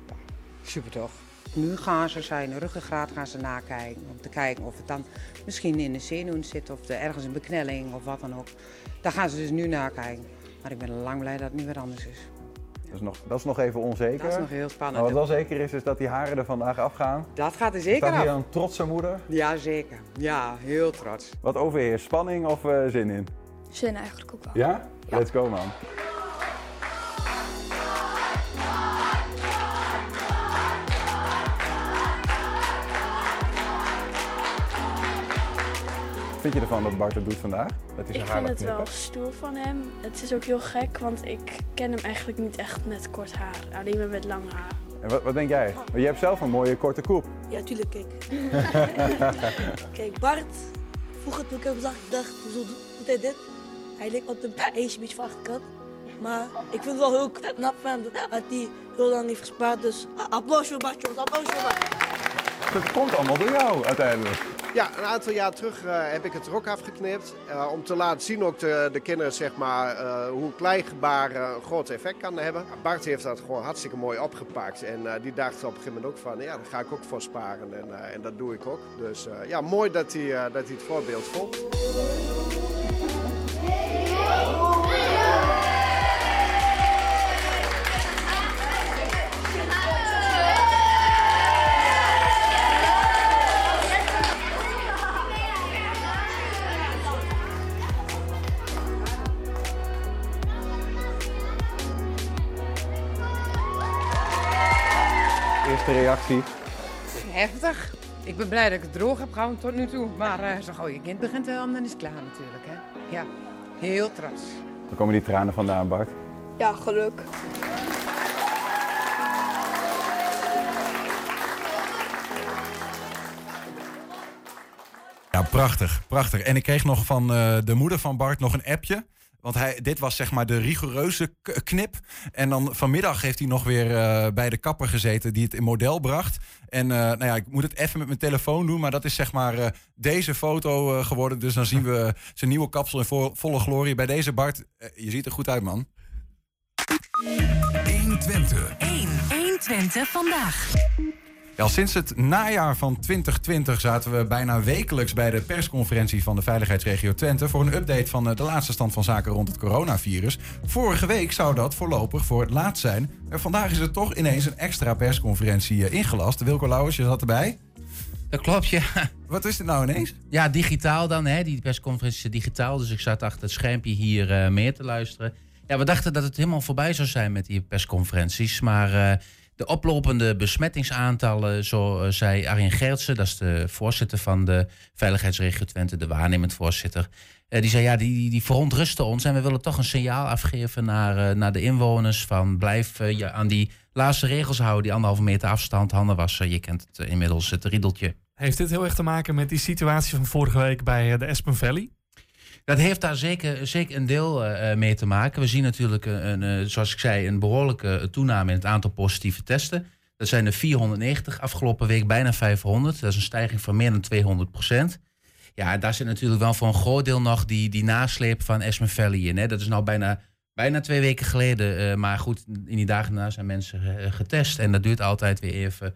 Ja, super toch? Nu gaan ze zijn ruggengraat gaan ze nakijken. Om te kijken of het dan misschien in de zenuwen zit of er ergens een beknelling of wat dan ook. Daar gaan ze dus nu nakijken. Maar ik ben lang blij dat het nu weer anders is. Dat is nog, dat is nog even onzeker. Dat is nog heel Maar spannend. wat wel zeker is, is dat die haren er vandaag afgaan. Dat gaat er Is zeker dat hier af. een trotse moeder? Ja, zeker. Ja, heel trots. Wat overheerst? Spanning of eh, zin in? Zin eigenlijk ook wel. Ja? Let's go man. Vind je ervan dat Bart het doet vandaag? Dat hij zijn Ik haar vind het wel stoer van hem. Het is ook heel gek, want ik ken hem eigenlijk niet echt met kort haar. Alleen maar met lang haar. En wat, wat denk jij? Want je hebt zelf een mooie korte koep. Ja, tuurlijk, kijk. kijk, Bart, vroeger toen ik hem zag, ik dacht, hoezo doet hij dit? Hij leek wat een eentje beetje van achterkant. Maar ik vind het wel heel knap van hem dat hij heel lang heeft gespaard. Dus applaus voor Bart, jongens, applaus voor Bart. Het komt allemaal door jou uiteindelijk. Ja, een aantal jaar terug eh, heb ik het ook afgeknipt. eh, om te laten zien ook de, de kinderen zeg maar, eh, hoe klein gebaar een groot effect kan hebben. Bart heeft dat gewoon hartstikke mooi opgepakt. En die dacht op een gegeven moment ook van, ja, daar ga ik ook voor sparen. En, en dat doe ik ook. Dus ja, mooi dat hij, dat hij het voorbeeld volgt. Heftig. Ik ben blij dat ik het droog heb gehouden tot nu toe. Maar eh zo gauw je kind begint, eh, dan is het klaar natuurlijk. Hè? Ja, heel trots. Waar komen die tranen vandaan, Bart? Ja, geluk. Ja, prachtig, prachtig. En ik kreeg nog van eh, de moeder van Bart nog een appje. Want hij, dit was zeg maar de rigoureuze knip. En dan vanmiddag heeft hij nog weer eh, bij de kapper gezeten die het in model bracht. En eh, nou ja, ik moet het even met mijn telefoon doen. Maar dat is zeg maar eh, deze foto geworden. Dus dan zien we zijn nieuwe kapsel in vo- volle glorie. Bij deze Bart, je ziet er goed uit man. 120. 1. 120 vandaag. Ja, sinds het najaar van 2020 zaten we bijna wekelijks bij de persconferentie van de Veiligheidsregio Twente voor een update van eh, de laatste stand van zaken rond het coronavirus. Vorige week zou dat voorlopig voor het laatst zijn. Maar vandaag is er toch ineens een extra persconferentie eh, ingelast. Wilco Lauwers, je zat erbij. Dat klopt, ja. Wat is dit nou ineens? Ja, digitaal dan, hè. Die persconferentie is digitaal. Dus ik zat achter het schermpje hier eh, meer te luisteren. Ja, we dachten dat het helemaal voorbij zou zijn met die persconferenties. Maar eh, de oplopende besmettingsaantallen, zo eh, zei Arjen Geertsen... dat is de voorzitter van de Veiligheidsregio Twente, de waarnemend voorzitter... eh, die zei, ja, die, die, verontrusten ons... en we willen toch een signaal afgeven naar, eh, naar de inwoners... van blijf je aan die laatste regels houden... die anderhalve meter afstand, handen wassen. Je kent het inmiddels, het riedeltje. Heeft dit heel erg te maken met die situatie van vorige week bij de Aspen Valley? Dat heeft daar zeker, zeker een deel eh, eh, mee te maken. We zien natuurlijk, een, een, eh, zoals ik zei, een behoorlijke eh, toename in het aantal positieve testen. Dat zijn er 490 afgelopen week, bijna 500. Dat is een stijging van meer dan 200 procent. Ja, daar zit natuurlijk wel voor een groot deel nog die, die nasleep van Aspen Valley in. Hè. Dat is nou bijna, bijna twee weken geleden. maar goed, in die dagen daarna zijn mensen getest. En dat duurt altijd weer even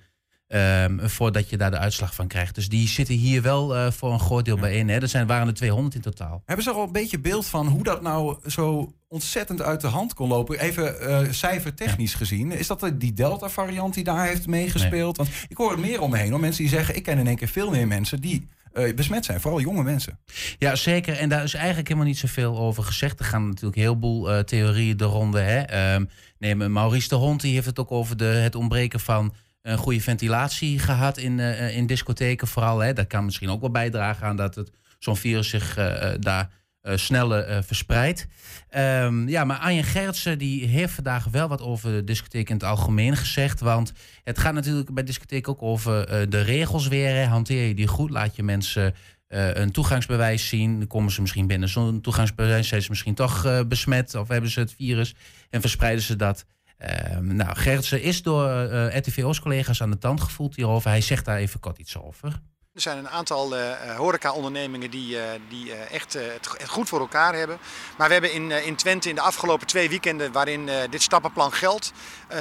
ehm, voordat je daar de uitslag van krijgt. Dus die zitten hier wel eh, voor een groot deel bijeen. Hè. Dat zijn, waren er 200 in totaal. Hebben ze al een beetje beeld van hoe dat nou zo ontzettend uit de hand kon lopen? Even eh, cijfertechnisch gezien. Is dat die Delta-variant die daar heeft meegespeeld? Want ik hoor het meer om me. Om mensen die zeggen, ik ken in één keer veel meer mensen die eh, besmet zijn. Vooral jonge mensen. Ja, zeker. En daar is eigenlijk helemaal niet zoveel over gezegd. Er gaan natuurlijk een heleboel theorieën de ronde. Hè. Ehm, neem Maurice de Hond, die heeft het ook over de, het ontbreken van een goede ventilatie gehad in, eh, in discotheken vooral. Hè. Dat kan misschien ook wel bijdragen aan dat het zo'n virus zich eh, daar sneller verspreidt. Ehm, ja, maar Arjen Gertsen die heeft vandaag wel wat over de discotheek in het algemeen gezegd. Want het gaat natuurlijk bij discotheek ook over de regels weer. Hanteer je die goed? Laat je mensen een toegangsbewijs zien? Dan komen ze misschien binnen zo'n toegangsbewijs. Zijn ze misschien toch besmet of hebben ze het virus en verspreiden ze dat? Ehm, nou, Gertsen is door eh RTVO's collega's aan de tand gevoeld hierover. Hij zegt daar even kort iets over. Er zijn een aantal eh, horeca-ondernemingen die, eh, die echt het, goed voor elkaar hebben. Maar we hebben in, in Twente in de afgelopen twee weekenden waarin dit stappenplan geldt,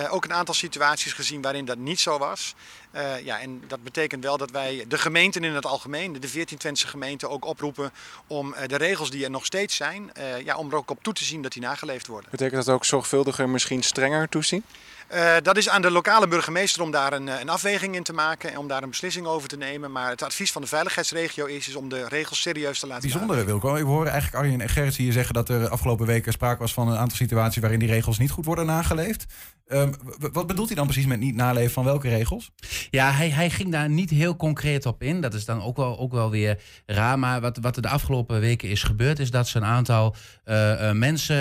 ook een aantal situaties gezien waarin dat niet zo was. Ja, en dat betekent wel dat wij de gemeenten in het algemeen, de 14 Twentse gemeenten, ook oproepen om de regels die er nog steeds zijn, ja, om er ook op toe te zien dat die nageleefd worden. Betekent dat ook zorgvuldiger, misschien strenger toezien? Eh, dat is aan de lokale burgemeester om daar een, eh, een afweging in te maken en om daar een beslissing over te nemen. Maar het advies van de veiligheidsregio is, is om de regels serieus te laten Bijzondere Wilco. Ik hoor eigenlijk Arjen en Gerrit hier zeggen dat er afgelopen weken sprake was van een aantal situaties waarin die regels niet goed worden nageleefd. Ehm, wat bedoelt hij dan precies met niet naleven van welke regels? Ja, hij, hij ging daar niet heel concreet op in. Dat is dan ook wel, ook wel weer raar. Maar wat, wat er de afgelopen weken is gebeurd, is dat ze een aantal eh, eh, mensen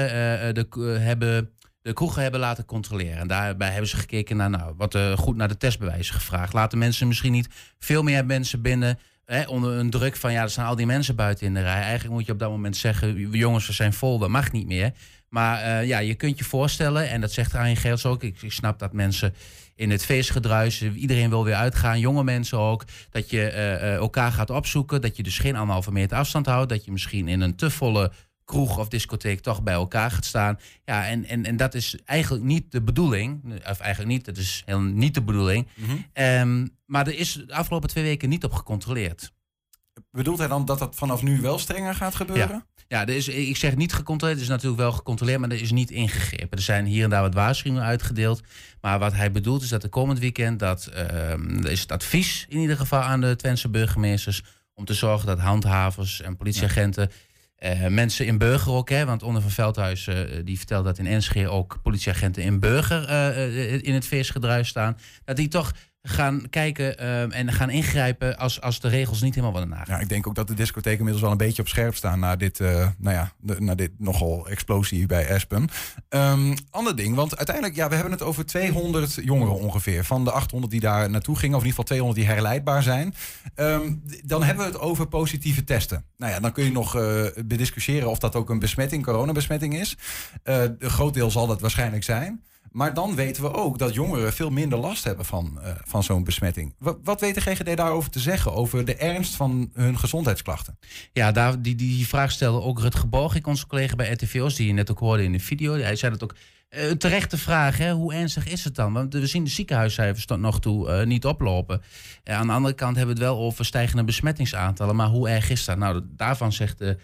de, hebben, de kroegen hebben laten controleren. En daarbij hebben ze gekeken naar, nou, wat eh, goed naar de testbewijzen gevraagd. Laten mensen misschien niet veel meer mensen binnen. Hè, onder een druk van ja, er staan al die mensen buiten in de rij. Eigenlijk moet je op dat moment zeggen: jongens, we zijn vol, dat mag niet meer. Maar eh, ja, je kunt je voorstellen, en dat zegt Arjen Gerts ook. Ik, ik snap dat mensen in het feestgedruis, iedereen wil weer uitgaan, jonge mensen ook. Dat je eh, elkaar gaat opzoeken, dat je dus geen anderhalve meter afstand houdt. Dat je misschien in een te volle kroeg of discotheek toch bij elkaar gaat staan. Ja, en, en, en dat is eigenlijk niet de bedoeling. Of eigenlijk niet, dat is heel niet de bedoeling. Ehm, maar er is de afgelopen twee weken niet op gecontroleerd. Bedoelt hij dan dat dat vanaf nu wel strenger gaat gebeuren? Ja, ja er is, ik zeg niet gecontroleerd. Is natuurlijk wel gecontroleerd, maar er is niet ingegrepen. Er zijn hier en daar wat waarschuwingen uitgedeeld. Maar wat hij bedoelt is dat de komend weekend... dat ehm, is het advies in ieder geval aan de Twentse burgemeesters... om te zorgen dat handhavers en politieagenten... eh, mensen in Burger ook, hè, want onder van Veldhuis eh, die vertelt dat in Enschede ook politieagenten in Burger eh, in het feestgedruis staan. Dat die toch gaan kijken ehm, en gaan ingrijpen als, als de regels niet helemaal worden nagekomen. Ja, ik denk ook dat de discotheken inmiddels wel een beetje op scherp staan na dit, eh, nou ja, na dit nogal explosie bij Aspen. Ehm, ander ding, want uiteindelijk, ja, we hebben het over 200 jongeren ongeveer. Van de 800 die daar naartoe gingen, of in ieder geval 200 die herleidbaar zijn. Ehm, dan hebben we het over positieve testen. Nou ja, dan kun je nog eh, bediscussiëren of dat ook een besmetting, coronabesmetting is. Eh, een groot deel zal dat waarschijnlijk zijn. Maar dan weten we ook dat jongeren veel minder last hebben van, eh, van zo'n besmetting. Wat, weet de GGD daarover te zeggen? Over de ernst van hun gezondheidsklachten? Ja, daar, die, die vraag stelde ook Rutger Borgik, onze collega bij RTVO's, die je net ook hoorde in de video. Hij zei dat ook. eh, Een terechte vraag, hè? hoe ernstig is het dan? Want we zien de ziekenhuiscijfers tot nog toe eh, niet oplopen. Aan de andere kant hebben we het wel over stijgende besmettingsaantallen. Maar hoe erg is dat? Nou, daarvan zegt de,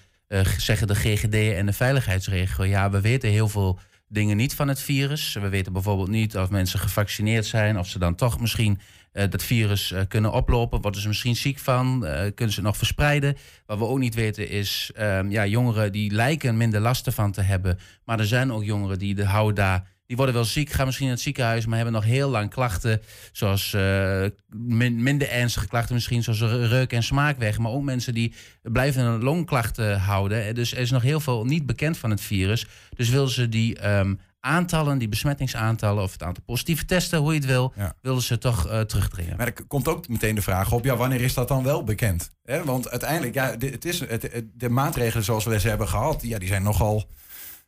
zeggen de GGD en de veiligheidsregio... ja, we weten heel veel dingen niet van het virus. We weten bijvoorbeeld niet of mensen gevaccineerd zijn... of ze dan toch misschien eh, dat virus eh, kunnen oplopen. Worden ze misschien ziek van? Eh, kunnen ze nog verspreiden? Wat we ook niet weten is... ehm, ja, jongeren die lijken minder last ervan te hebben... maar er zijn ook jongeren die de houden daar... Die worden wel ziek, gaan misschien naar het ziekenhuis, maar hebben nog heel lang klachten. Zoals eh, min- minder ernstige klachten, misschien zoals reuk- en smaak Maar ook mensen die blijven een longklachten houden. Eh, Dus er is nog heel veel niet bekend van het virus. Dus willen ze die ehm, aantallen, die besmettingsaantallen, of het aantal positieve testen, hoe je het wil, willen ze toch eh, terugdringen. Maar er komt ook meteen de vraag op, ja, wanneer is dat dan wel bekend? Want uiteindelijk, ja, de, het is, het, het- de maatregelen zoals we ze hebben gehad, ja, die zijn nogal...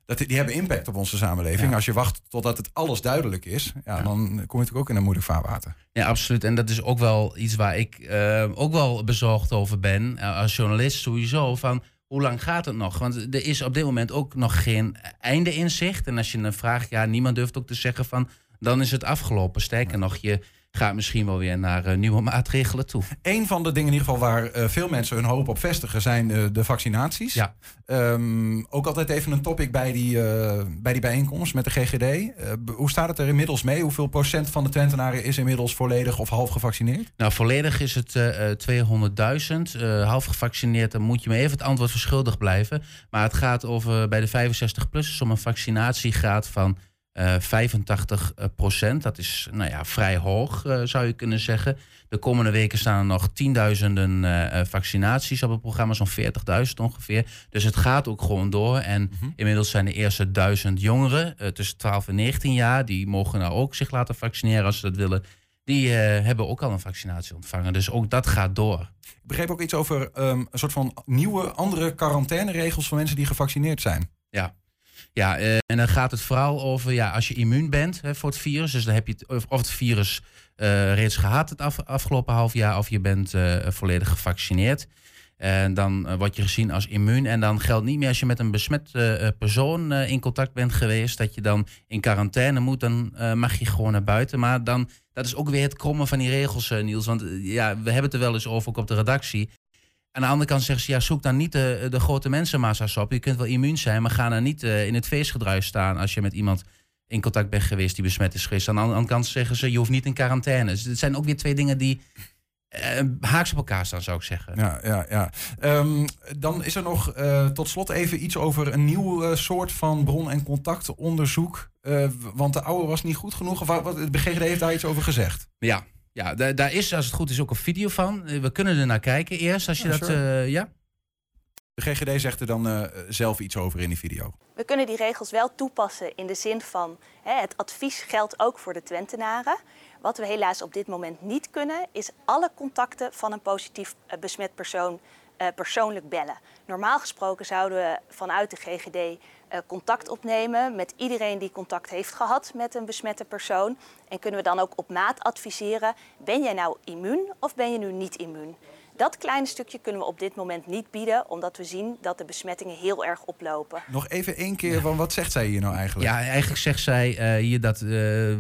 Dat, die hebben impact op onze samenleving. Als je wacht totdat het alles duidelijk is, ja, dan kom je natuurlijk ook in een moeilijk vaarwater. Ja, absoluut. En dat is ook wel iets waar ik eh, ook wel bezorgd over ben. eh, als journalist sowieso. Van hoe lang gaat het nog? Want er is op dit moment ook nog geen einde in zicht. En als je dan vraagt, ja, niemand durft ook te zeggen van. dan is het afgelopen. Sterker nog, je gaat misschien wel weer naar eh, nieuwe maatregelen toe. Een van de dingen in ieder geval waar eh, veel mensen hun hoop op vestigen zijn eh, de vaccinaties. Ja. Ehm, ook altijd even een topic bij die, bij die bijeenkomst met de GGD. Hoe staat het er inmiddels mee? Hoeveel procent van de Twentenaren is inmiddels volledig of half gevaccineerd? Nou, volledig is het eh, eh, 200.000. Eh, half gevaccineerd, dan moet je me even het antwoord verschuldigd blijven. Maar het gaat over bij de 65-plussers om een vaccinatiegraad van eh 85 procent. Dat is nou ja, vrij hoog, eh, zou je kunnen zeggen. De komende weken staan er nog tienduizenden eh, vaccinaties op het programma, zo'n 40.000 ongeveer. Dus het gaat ook gewoon door. En inmiddels zijn de eerste duizend jongeren eh, tussen 12 en 19 jaar, die mogen nou ook zich laten vaccineren als ze dat willen. Die hebben ook al een vaccinatie ontvangen. Dus ook dat gaat door. Ik begreep ook iets over ehm, een soort van nieuwe, andere quarantaineregels voor mensen die gevaccineerd zijn. Ja. Ja, eh, en dan gaat het vooral over ja, als je immuun bent hè, voor het virus. Dus dan heb je het, of, het virus eh, reeds gehad het af, afgelopen half jaar, of je bent eh, volledig gevaccineerd. En dan word je gezien als immuun. En dan geldt niet meer als je met een besmet persoon in contact bent geweest, dat je dan in quarantaine moet. Dan mag je gewoon naar buiten. Maar dan, dat is ook weer het krommen van die regels, Niels. Want ja, we hebben het er wel eens over, ook op de redactie. Aan de andere kant zeggen ze, ja, zoek dan niet de, de grote mensenmassa's op. Je kunt wel immuun zijn, maar ga dan niet eh, in het feestgedruis staan als je met iemand in contact bent geweest die besmet is geweest. Aan de andere kant zeggen ze, je hoeft niet in quarantaine. Dus het zijn ook weer twee dingen die eh, haaks op elkaar staan, zou ik zeggen. Ja, ja, ja. Ehm, dan is er nog eh, tot slot even iets over een nieuw soort van bron- en contactonderzoek. Want de oude was niet goed genoeg. Of wat, wat- de BGD heeft daar iets over gezegd. Ja, ja da- daar is, als het goed is, ook een video van. Eh, We kunnen er naar kijken eerst, als je Ja, dat... sure. eh, ja? De GGD zegt er dan eh, zelf iets over in die video. We kunnen die regels wel toepassen in de zin van hè, het advies geldt ook voor de Twentenaren. Wat we helaas op dit moment niet kunnen, is alle contacten van een positief besmet persoon eh, persoonlijk bellen. Normaal gesproken zouden we vanuit de GGD contact opnemen met iedereen die contact heeft gehad met een besmette persoon. En kunnen we dan ook op maat adviseren: ben jij nou immuun of ben je nu niet immuun? Dat kleine stukje kunnen we op dit moment niet bieden, omdat we zien dat de besmettingen heel erg oplopen. Nog even één keer, van wat zegt zij hier nou eigenlijk? Ja, eigenlijk zegt zij eh, hier dat. eh,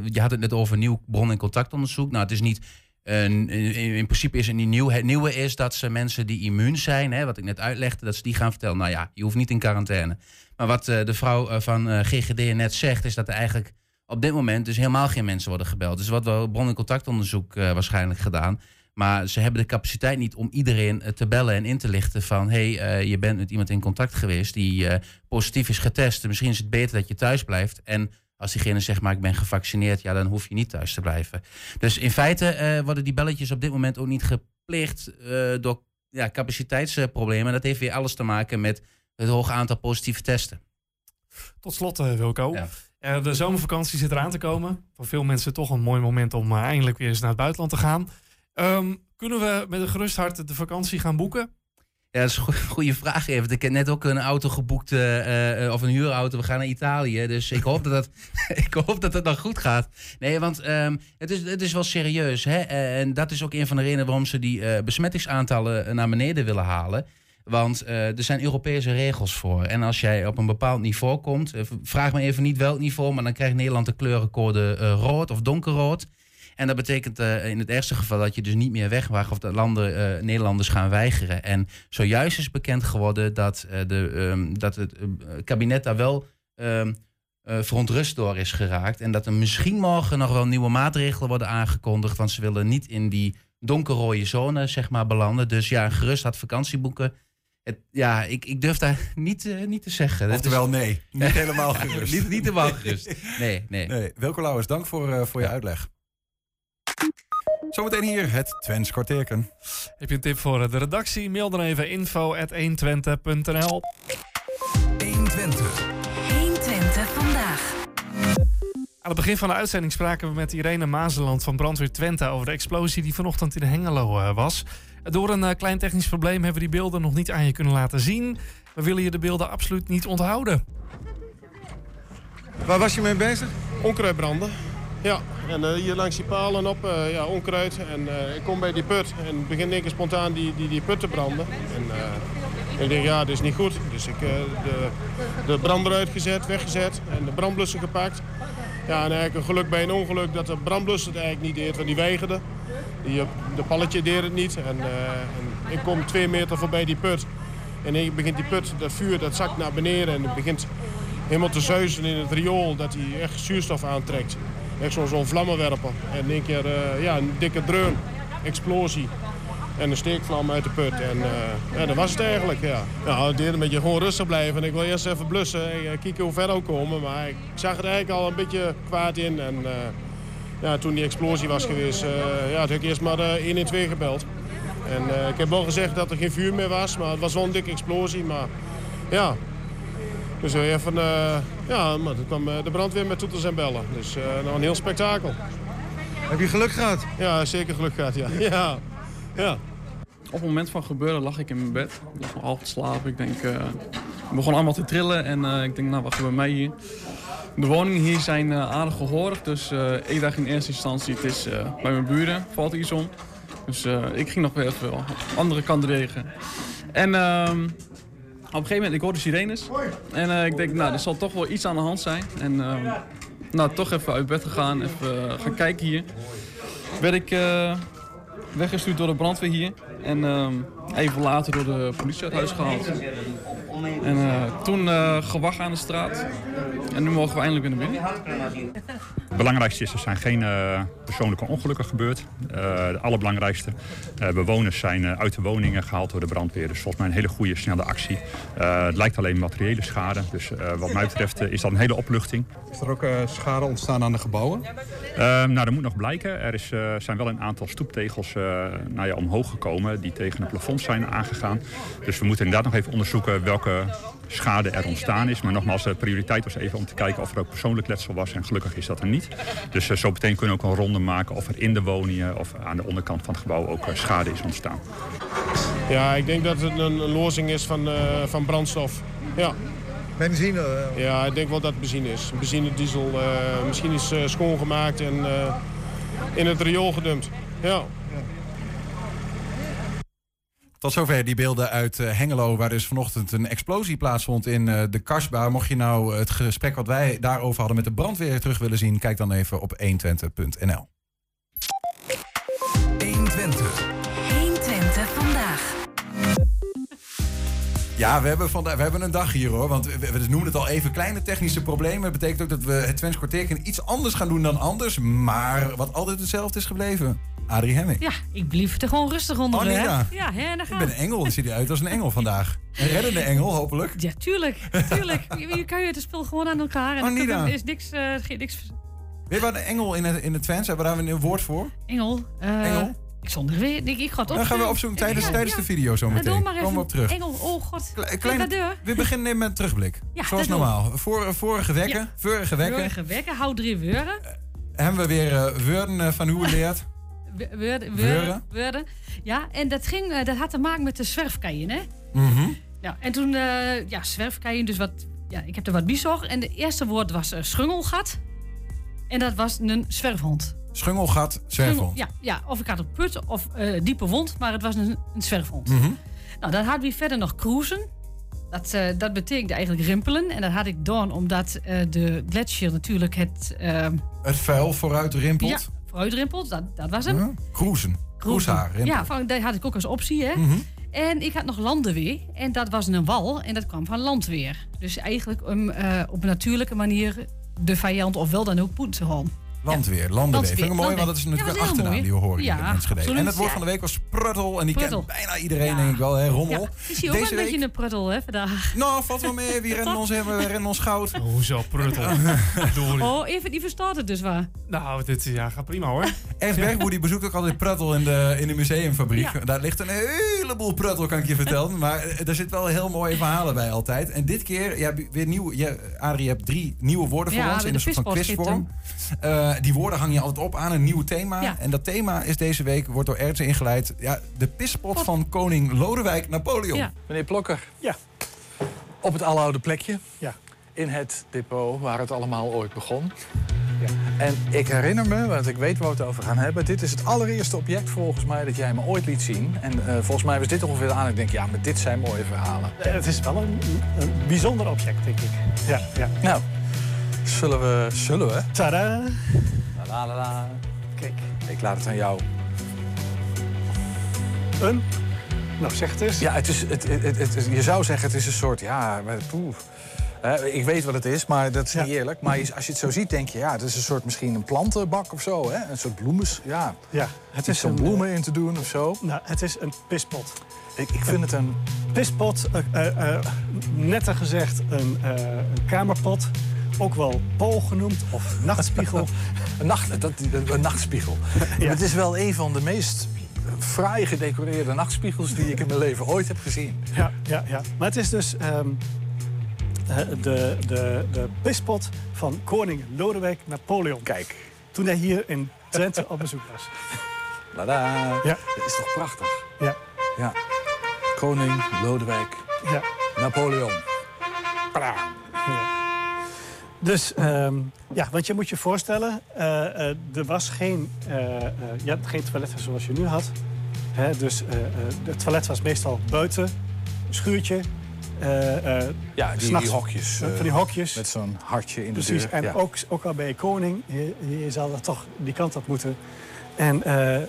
je had het net over nieuw bron- en contactonderzoek. Nou, het is niet. In, in principe is het niet nieuw. Het nieuwe is dat ze mensen die immuun zijn, hè, wat ik net uitlegde, dat ze die gaan vertellen. Nou ja, je hoeft niet in quarantaine. Maar wat eh, de vrouw eh, van eh, GGD net zegt, is dat er eigenlijk op dit moment dus helemaal geen mensen worden gebeld. Dus wat wel bron- en contactonderzoek waarschijnlijk gedaan. Maar ze hebben de capaciteit niet om iedereen te bellen en in te lichten van... hé, hey, je bent met iemand in contact geweest die positief is getest. Misschien is het beter dat je thuis blijft. En als diegene zegt, maar ik ben gevaccineerd... ja, dan hoef je niet thuis te blijven. Dus in feite eh, worden die belletjes op dit moment ook niet gepleegd... eh, door ja, capaciteitsproblemen. En dat heeft weer alles te maken met het hoge aantal positieve testen. Tot slot, eh, Wilco. Eh, de zomervakantie zit eraan te komen. Voor veel mensen toch een mooi moment om eindelijk weer eens naar het buitenland te gaan. Ehm, kunnen we met een gerust hart de vakantie gaan boeken? Ja, dat is een goe- goede vraag even. Ik heb net ook een auto geboekt, eh, eh, of een huurauto. We gaan naar Italië. Dus ik hoop dat het, ik hoop dat het dan goed gaat. Nee, want ehm, het, is, het is wel serieus. Hè? Eh, En dat is ook een van de redenen waarom ze die besmettingsaantallen naar beneden willen halen. Want er zijn Europese regels voor. En als jij op een bepaald niveau komt, vraag me even niet welk niveau, maar dan krijgt Nederland de kleurencode rood of donkerrood. En dat betekent eh, in het ergste geval dat je dus niet meer weg mag of dat landen, eh, Nederlanders gaan weigeren. En zojuist is bekend geworden dat, eh, de, ehm, dat het kabinet daar wel eh, verontrust door is geraakt. En dat er misschien morgen nog wel nieuwe maatregelen worden aangekondigd. Want ze willen niet in die donkerrode zone zeg maar, belanden. Dus ja, gerust had vakantie boeken. Het, ja, ik, ik durf daar niet, niet te zeggen. Oftewel is- nee, niet helemaal gerust. niet, niet helemaal gerust. Nee, nee. Nee, Lauwers, dank voor, eh, voor je uitleg. Zometeen hier het Twents kwartierken. Heb je een tip voor de redactie? Mail dan even info.120.nl 120. 120 vandaag. Aan het begin van de uitzending spraken we met Irene Mazeland van Brandweer Twente over de explosie die vanochtend in Hengelo eh, was. Door een eh, klein technisch probleem hebben we die beelden nog niet aan je kunnen laten zien. We willen je de beelden absoluut niet onthouden. Waar was je mee bezig? Onkruid branden. Ja, en eh, hier langs die palen op, eh, ja, onkruid. En eh, ik kom bij die put en begin keer spontaan die, die, die put te branden. En ik denk, ja, dit is niet goed. Dus ik de, de brander uitgezet, weggezet en de brandblusser gepakt. Ja, en eigenlijk een geluk bij een ongeluk dat de brandblusser het eigenlijk niet deed, want die weigerde. Die, de palletje deed het niet. En, en ik kom twee meter voorbij die put. En dan begint die put, dat vuur, dat zakt naar beneden en het begint helemaal te zuizen in het riool. Dat hij echt zuurstof aantrekt. Echt zo'n zo'n vlammenwerper. En in één keer eh, ja, een dikke dreun, explosie. En een steekvlam uit de put. En eh, ja, dat was het eigenlijk, ja. Ja, het deed een beetje gewoon rustig blijven. En ik wil eerst even blussen en eh, kijken hoe ver ook komen. Maar ik zag het eigenlijk al een beetje kwaad in. En eh, ja, toen die explosie was geweest, eh, ja, heb ik eerst maar eh, 112 gebeld. En eh, ik heb wel gezegd dat er geen vuur meer was, maar het was wel een dikke explosie. Maar ja, dus even, eh, ja, maar toen kwam eh, de brandweer met toeters en bellen. Dus eh nou, een heel spektakel. Heb je geluk gehad? Ja, zeker geluk gehad, ja. ja. ja. Op het moment van gebeuren lag ik in mijn bed. Ik lag nog half te slapen. Ik denk, eh ik begon allemaal te trillen en eh, ik denk, nou wat gebeurt mij hier? De woningen hier zijn eh, aardig gehoorig, dus eh, ik dacht in eerste instantie, het is eh, bij mijn buren, valt iets om. Dus eh, ik ging nog weer even de andere kant regen. En ehm, een gegeven moment, ik hoorde sirenes. En eh, ik denk, nou, er zal toch wel iets aan de hand zijn. En ehm, nou, toch even uit bed gegaan, even eh, gaan kijken hier. Werd ik eh, weggestuurd door de brandweer hier. En ehm, even later door de politie uit huis gehaald. En eh, toen eh, gewacht aan de straat. En nu mogen we eindelijk weer naar binnen. Het belangrijkste is, er zijn geen eh, persoonlijke ongelukken gebeurd. Eh het allerbelangrijkste, eh, bewoners zijn uit de woningen gehaald door de brandweer. Dus volgens mij een hele goede, snelle actie. Eh, het lijkt alleen materiële schade. Dus eh, wat mij betreft is dat een hele opluchting. Is er ook eh, schade ontstaan aan de gebouwen? Nou, dat moet nog blijken. Er is, eh, zijn wel een aantal stoeptegels eh, nou ja, omhoog gekomen die tegen het plafond zijn aangegaan. Dus we moeten inderdaad nog even onderzoeken welke schade er ontstaan is. Maar nogmaals, de prioriteit was even om te kijken of er ook persoonlijk letsel was. En gelukkig is dat er niet. Dus eh, zo meteen kunnen we ook een ronde maken of er in de woningen of aan de onderkant van het gebouw ook eh, schade is ontstaan. Ja, ik denk dat het een, een lozing is van, eh, van brandstof. Ja. Benzine? Ja, ik denk wel dat het benzine is. Benzine, diesel, eh, misschien is eh, schoongemaakt en eh, in het riool gedumpt. Ja. Tot zover die beelden uit eh, Hengelo, waar dus vanochtend een explosie plaatsvond in eh, de Karsbaan. Mocht je nou het gesprek wat wij daarover hadden met de brandweer terug willen zien, kijk dan even op 120.nl. 120. 120 vandaag. Ja, we hebben, vandaag, we hebben een dag hier hoor. Want we, we noemen het al even kleine technische problemen. Dat betekent ook dat we het Twents iets anders gaan doen dan anders. Maar wat altijd hetzelfde is gebleven. Adrie Hemming. Ja, ik blief er gewoon rustig onder. Oh. Ja, hè, daar Ik gaan ben een engel, dan ziet hij uit als een engel vandaag. Een reddende engel, hopelijk. Ja, tuurlijk. tuurlijk. je, je kan je het spul gewoon aan elkaar. En Oh, dan er is niks, eh, geen, niks Weet je wat een engel in het, in het Twents? Hebben we daar een woord voor? Engel. eh, Engel? Ik zonder weer. Ik, ik ga het Dan gaan we opzoeken. tijdens, Ja, tijdens ja. de video zo Ja, meteen. Komen we op terug. Engel, oh god. Kleine- Kleine deur. We beginnen met een terugblik. Ja, Zoals normaal. Voor, vorige wekken, vorige wekken Vorige wekken, hou drie weuren. hebben we weer eh woorden eh, van hoe geleerd. Weuren. Ja, en dat, ging, eh, dat had te maken met de zwerfkeien, hè? Mhm. Ja, en toen, eh ja, zwerfkeien, dus wat, ja, ik heb er wat biesog. En de eerste woord was eh, schungelgat. En dat was een zwerfhond. Schungelgat, zwerfhond. Ja, ja, of ik had een put of diepe wond, maar het was een, een zwerfhond. Mhm. Nou, dan hadden we verder nog cruisen. Dat, eh, dat betekent eigenlijk rimpelen. En dat had ik doen omdat eh, de gletsjer natuurlijk het... eh, Het vuil vooruit rimpelt. ja, vooruitrimpelt, dat, dat was hem. Cruisehaar. rimpelt. Ja, van, dat had ik ook als optie. Hè? Mhm. En ik had nog landenweer. En dat was een wal. En dat kwam van landweer. Dus eigenlijk om eh, op een natuurlijke manier de vijand ofwel dan ook poet te houden. Landweer, landenweer. Vind ik mooi, want dat is natuurlijk Ja, een achternaam mooi. die we horen Ja, in Enschede. absoluut, En het woord ja. van de week was pruttel. En die Pruttel. kent bijna iedereen, denk ik wel. Hè? Rommel. Ja, is hier ook Deze wel een beetje een pruttel hè, vandaag. Nou, valt wel mee. Wie rennen ons, we rennen ons goud. Hoezo pruttel? Oh, even, die verstaat het dus waar. Nou, dit ja, gaat prima hoor. Ernst Bergboer die bezoekt ook altijd pruttel in de, in de museumfabriek. Daar ligt een heleboel pruttel, kan ik je vertellen. Maar eh, er zit wel heel mooie verhalen bij altijd. En dit keer, ja, weer nieuw, ja, Adrie, je hebt drie nieuwe woorden voor Ja, ons in een de soort van quizvorm. Die woorden hang je altijd op aan een nieuw thema. Ja. En dat thema is deze week, wordt door Ernst ingeleid, ja, de pispot van koning Lodewijk Napoleon. Ja. Meneer Plokker. Ja. Op het aloude plekje. Ja. In het depot waar het allemaal ooit begon. Ja. En ik herinner me, want ik weet waar we het over gaan hebben... dit is het allereerste object volgens mij dat jij me ooit liet zien. En eh, volgens mij was dit ongeveer aan. Ik denk, ja, maar dit zijn mooie verhalen. Het is wel een, een bijzonder object, denk ik. Ja, ja. Nou, zullen we... Zullen we? Tada! La la la la. Kijk, ik laat het aan jou. Een Nou, zeg het eens. Ja, het is, het, het, het, het- je zou zeggen het is een soort, ja. Hè, ik weet wat het is, maar dat is niet eerlijk. Maar als je het zo ziet, denk je, ja, het is een soort misschien een plantenbak of zo. Hè? Een soort bloemes, ja. Ja, het is een, bloemen in te doen of zo. Nou, het is een pispot. Ik, ik vind het een... Pispot, eh, eh, eh, netter gezegd een, eh, een kamerpot. Ook wel pool genoemd of nachtspiegel. een, nacht, dat, een nachtspiegel. Het is wel een van de meest fraai gedecoreerde nachtspiegels... die ik in mijn leven ooit heb gezien. Ja, ja, ja. Maar het is dus ehm, eh, de, de, de pispot van koning Lodewijk Napoleon. Kijk. Toen hij hier in Drenthe op bezoek was. Lada. Ja. Dat is toch prachtig? Ja. Ja. Koning Lodewijk Ja. Napoleon. Dus ja, ja, want je moet je voorstellen, eh, eh, er was geen, eh, je had geen toiletten zoals je nu had. Hè, dus het toilet was meestal buiten, een schuurtje. Ja, die, hokjes. Van die hokjes. Met zo'n hartje in de Precies, deur. en ja. ook, ook al bij je koning, je, je zal er toch die kant op moeten. En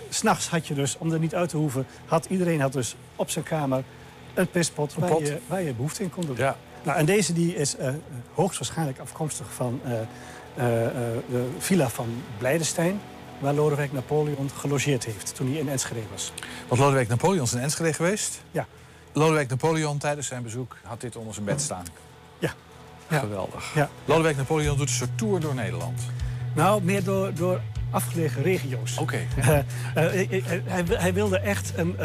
s s'nachts had je dus, om er niet uit te hoeven, had iedereen had dus op zijn kamer een pispot Een waar, je, waar je behoefte in kon doen. Ja. Nou, en deze die is eh, hoogstwaarschijnlijk afkomstig van eh, eh, de villa van Blijdenstein, waar Lodewijk Napoleon gelogeerd heeft toen hij in Enschede was. Want Lodewijk Napoleon is in Enschede geweest. Ja. Lodewijk Napoleon tijdens zijn bezoek had dit onder zijn bed staan. Ja. Geweldig. Ja. Lodewijk Napoleon doet een soort tour door Nederland. Nou, meer door, door afgelegen regio's. Oké. Eh, eh, eh, hij, hij wilde echt een,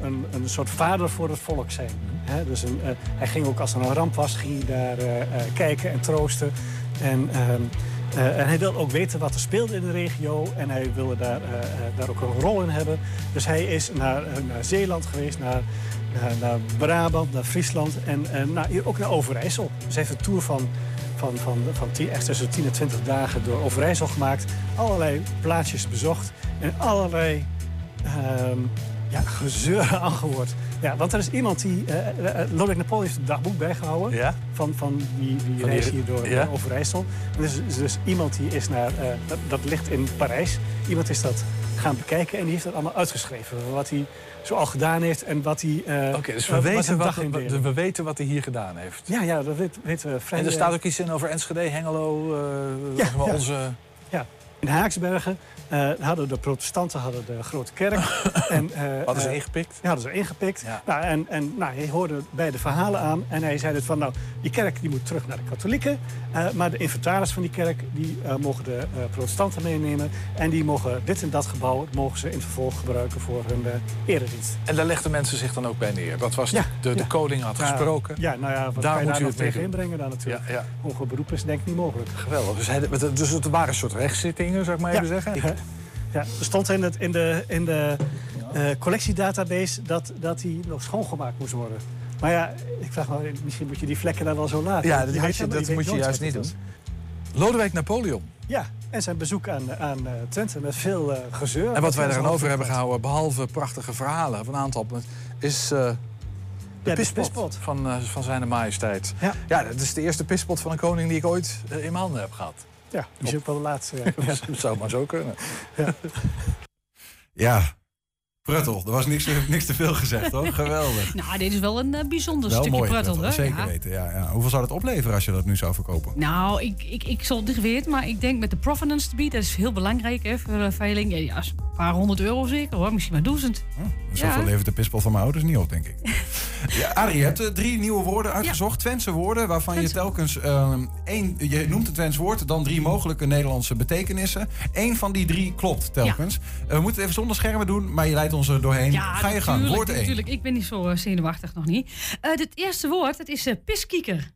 een, een, soort vader voor het volk zijn. Hè, dus een, hij ging ook als er een ramp was, ging hij daar kijken en troosten. En, ehm, eh, en hij wilde ook weten wat er speelde in de regio. En hij wilde daar, daar ook een rol in hebben. Dus hij is naar, naar Zeeland geweest, naar, naar, Brabant, naar Friesland en, hier ook naar Overijssel. Dus hij heeft een tour van van, van, van 10, echt tussen 10 en 20 dagen door Overijssel gemaakt. Allerlei plaatsjes bezocht en allerlei ehm, ja, gezeur aangehoord. Ja, want er is iemand die... eh, Lodewijk Napoleon heeft een dagboek bijgehouden Ja? van, van die, die Van die- reis hier door ja? Overijssel. En er is dus, dus iemand die is naar... dat, dat ligt in Parijs. Iemand is dat gaan bekijken en die heeft dat allemaal uitgeschreven. Wat hij zo al gedaan heeft en wat hij... Oké, dus we weten wat, we, we weten wat hij hier gedaan heeft. Ja, ja, dat weet- weten we vrij... En er staat ook iets in over Enschede, Hengelo, Ja, ja. onze... Ja, in Haaksbergen eh, hadden de protestanten hadden de grote kerk. en, eh, Hadden ze eh, ingepikt? Ja, hadden ze ingepikt. Nou, en en nou, hij hoorde bij de verhalen aan. En hij zei dus van, nou, die kerk die moet terug naar de katholieken. eh, maar de inventaris van die kerk, die eh, mogen de eh, protestanten meenemen. En die mogen dit en dat gebouw, mogen ze in vervolg gebruiken voor hun eh, eredienst. En daar legden mensen zich dan ook bij neer. Dat was Ja, de, de, ja. koning had gesproken. Ja, nou ja, wat Daar kan je moet daar nog tegen inbrengen dan natuurlijk. Hoger beroep is denk ik niet mogelijk. Geweldig. Dus, hij, dus het waren een soort rechtszittingen, zou ik maar even zeggen. Ja, ja, er stond in, het, in de, in de eh, collectiedatabase dat, dat die nog schoongemaakt moest worden. Maar ja, ik vraag me, misschien moet je die vlekken daar wel zo laten. Ja, dat, weet je, dat moet je juist niet doen. Lodewijk Napoleon. Ja, en zijn bezoek aan, aan eh, Twente met veel eh, gezeur. En wat wij er over hebben gehouden, behalve prachtige verhalen, van een aantal, is de pispot, pispot. Van, van zijn majesteit. Ja. ja, dat is de eerste pispot van een koning die ik ooit in mijn handen heb gehad. Ja, die is ook wel de laatste. Ja. Ja, dat zou maar zo kunnen. Ja, pruttel. Er was niks, niks te veel gezegd, hoor. Geweldig. Nou, dit is wel een eh, bijzonder Wel stukje mooi, pruttel, pruttel, hè? zeker Ja. weten. Ja, ja. Hoeveel zou dat opleveren als je dat nu zou verkopen? Nou, ik, ik, ik zal het niet weten, maar ik denk met de provenance te bieden, dat is heel belangrijk hè, voor de veiling. Ja, ja, een paar honderd euro zeker hoor, misschien maar duizend. Zoveel levert de pispel van mijn ouders niet op, denk ik. ja, Arie, je hebt eh, drie nieuwe woorden uitgezocht. Twentse woorden, waarvan je telkens ehm, één... Je noemt een Twents woord, dan drie mogelijke Nederlandse betekenissen. Eén van die drie klopt telkens. Eh, we moeten het even zonder schermen doen, maar je leidt ons er doorheen. Ga je gang, woord één. Natuurlijk, ik ben niet zo eh, zenuwachtig nog niet. Eh het eerste woord, dat is eh, piskieker.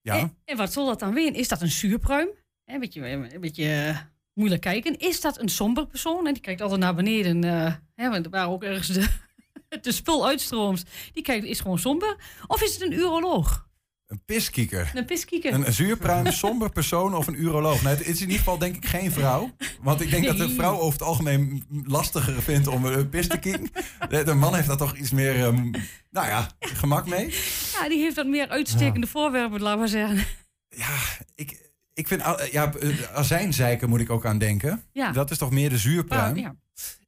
Ja. En, en wat zal dat dan weer? Is dat een zuurpruim? Een beetje, een beetje eh, moeilijk kijken. Is dat een somber persoon? En die kijkt altijd naar beneden. eh, hè, want waar ook ergens de, de spul uitstroomt. Die kijkt, is gewoon somber. Of is het een uroloog? Een piskieker. Een piskieker. Een zuurpruim, somber persoon of een uroloog? Nou, het is in ieder geval denk ik geen vrouw. Want ik denk dat Nee. vrouw over het algemeen lastiger vindt om een pis te kieken. De, man heeft daar toch iets meer, ehm, nou ja, gemak mee. Ja, die heeft wat meer uitstekende voorwerpen, laten we zeggen. Ik vind, ah, ja, eh, azijnzeiken moet ik ook aan denken. Ja. Dat is toch meer de zuurpruim? Ah, ja.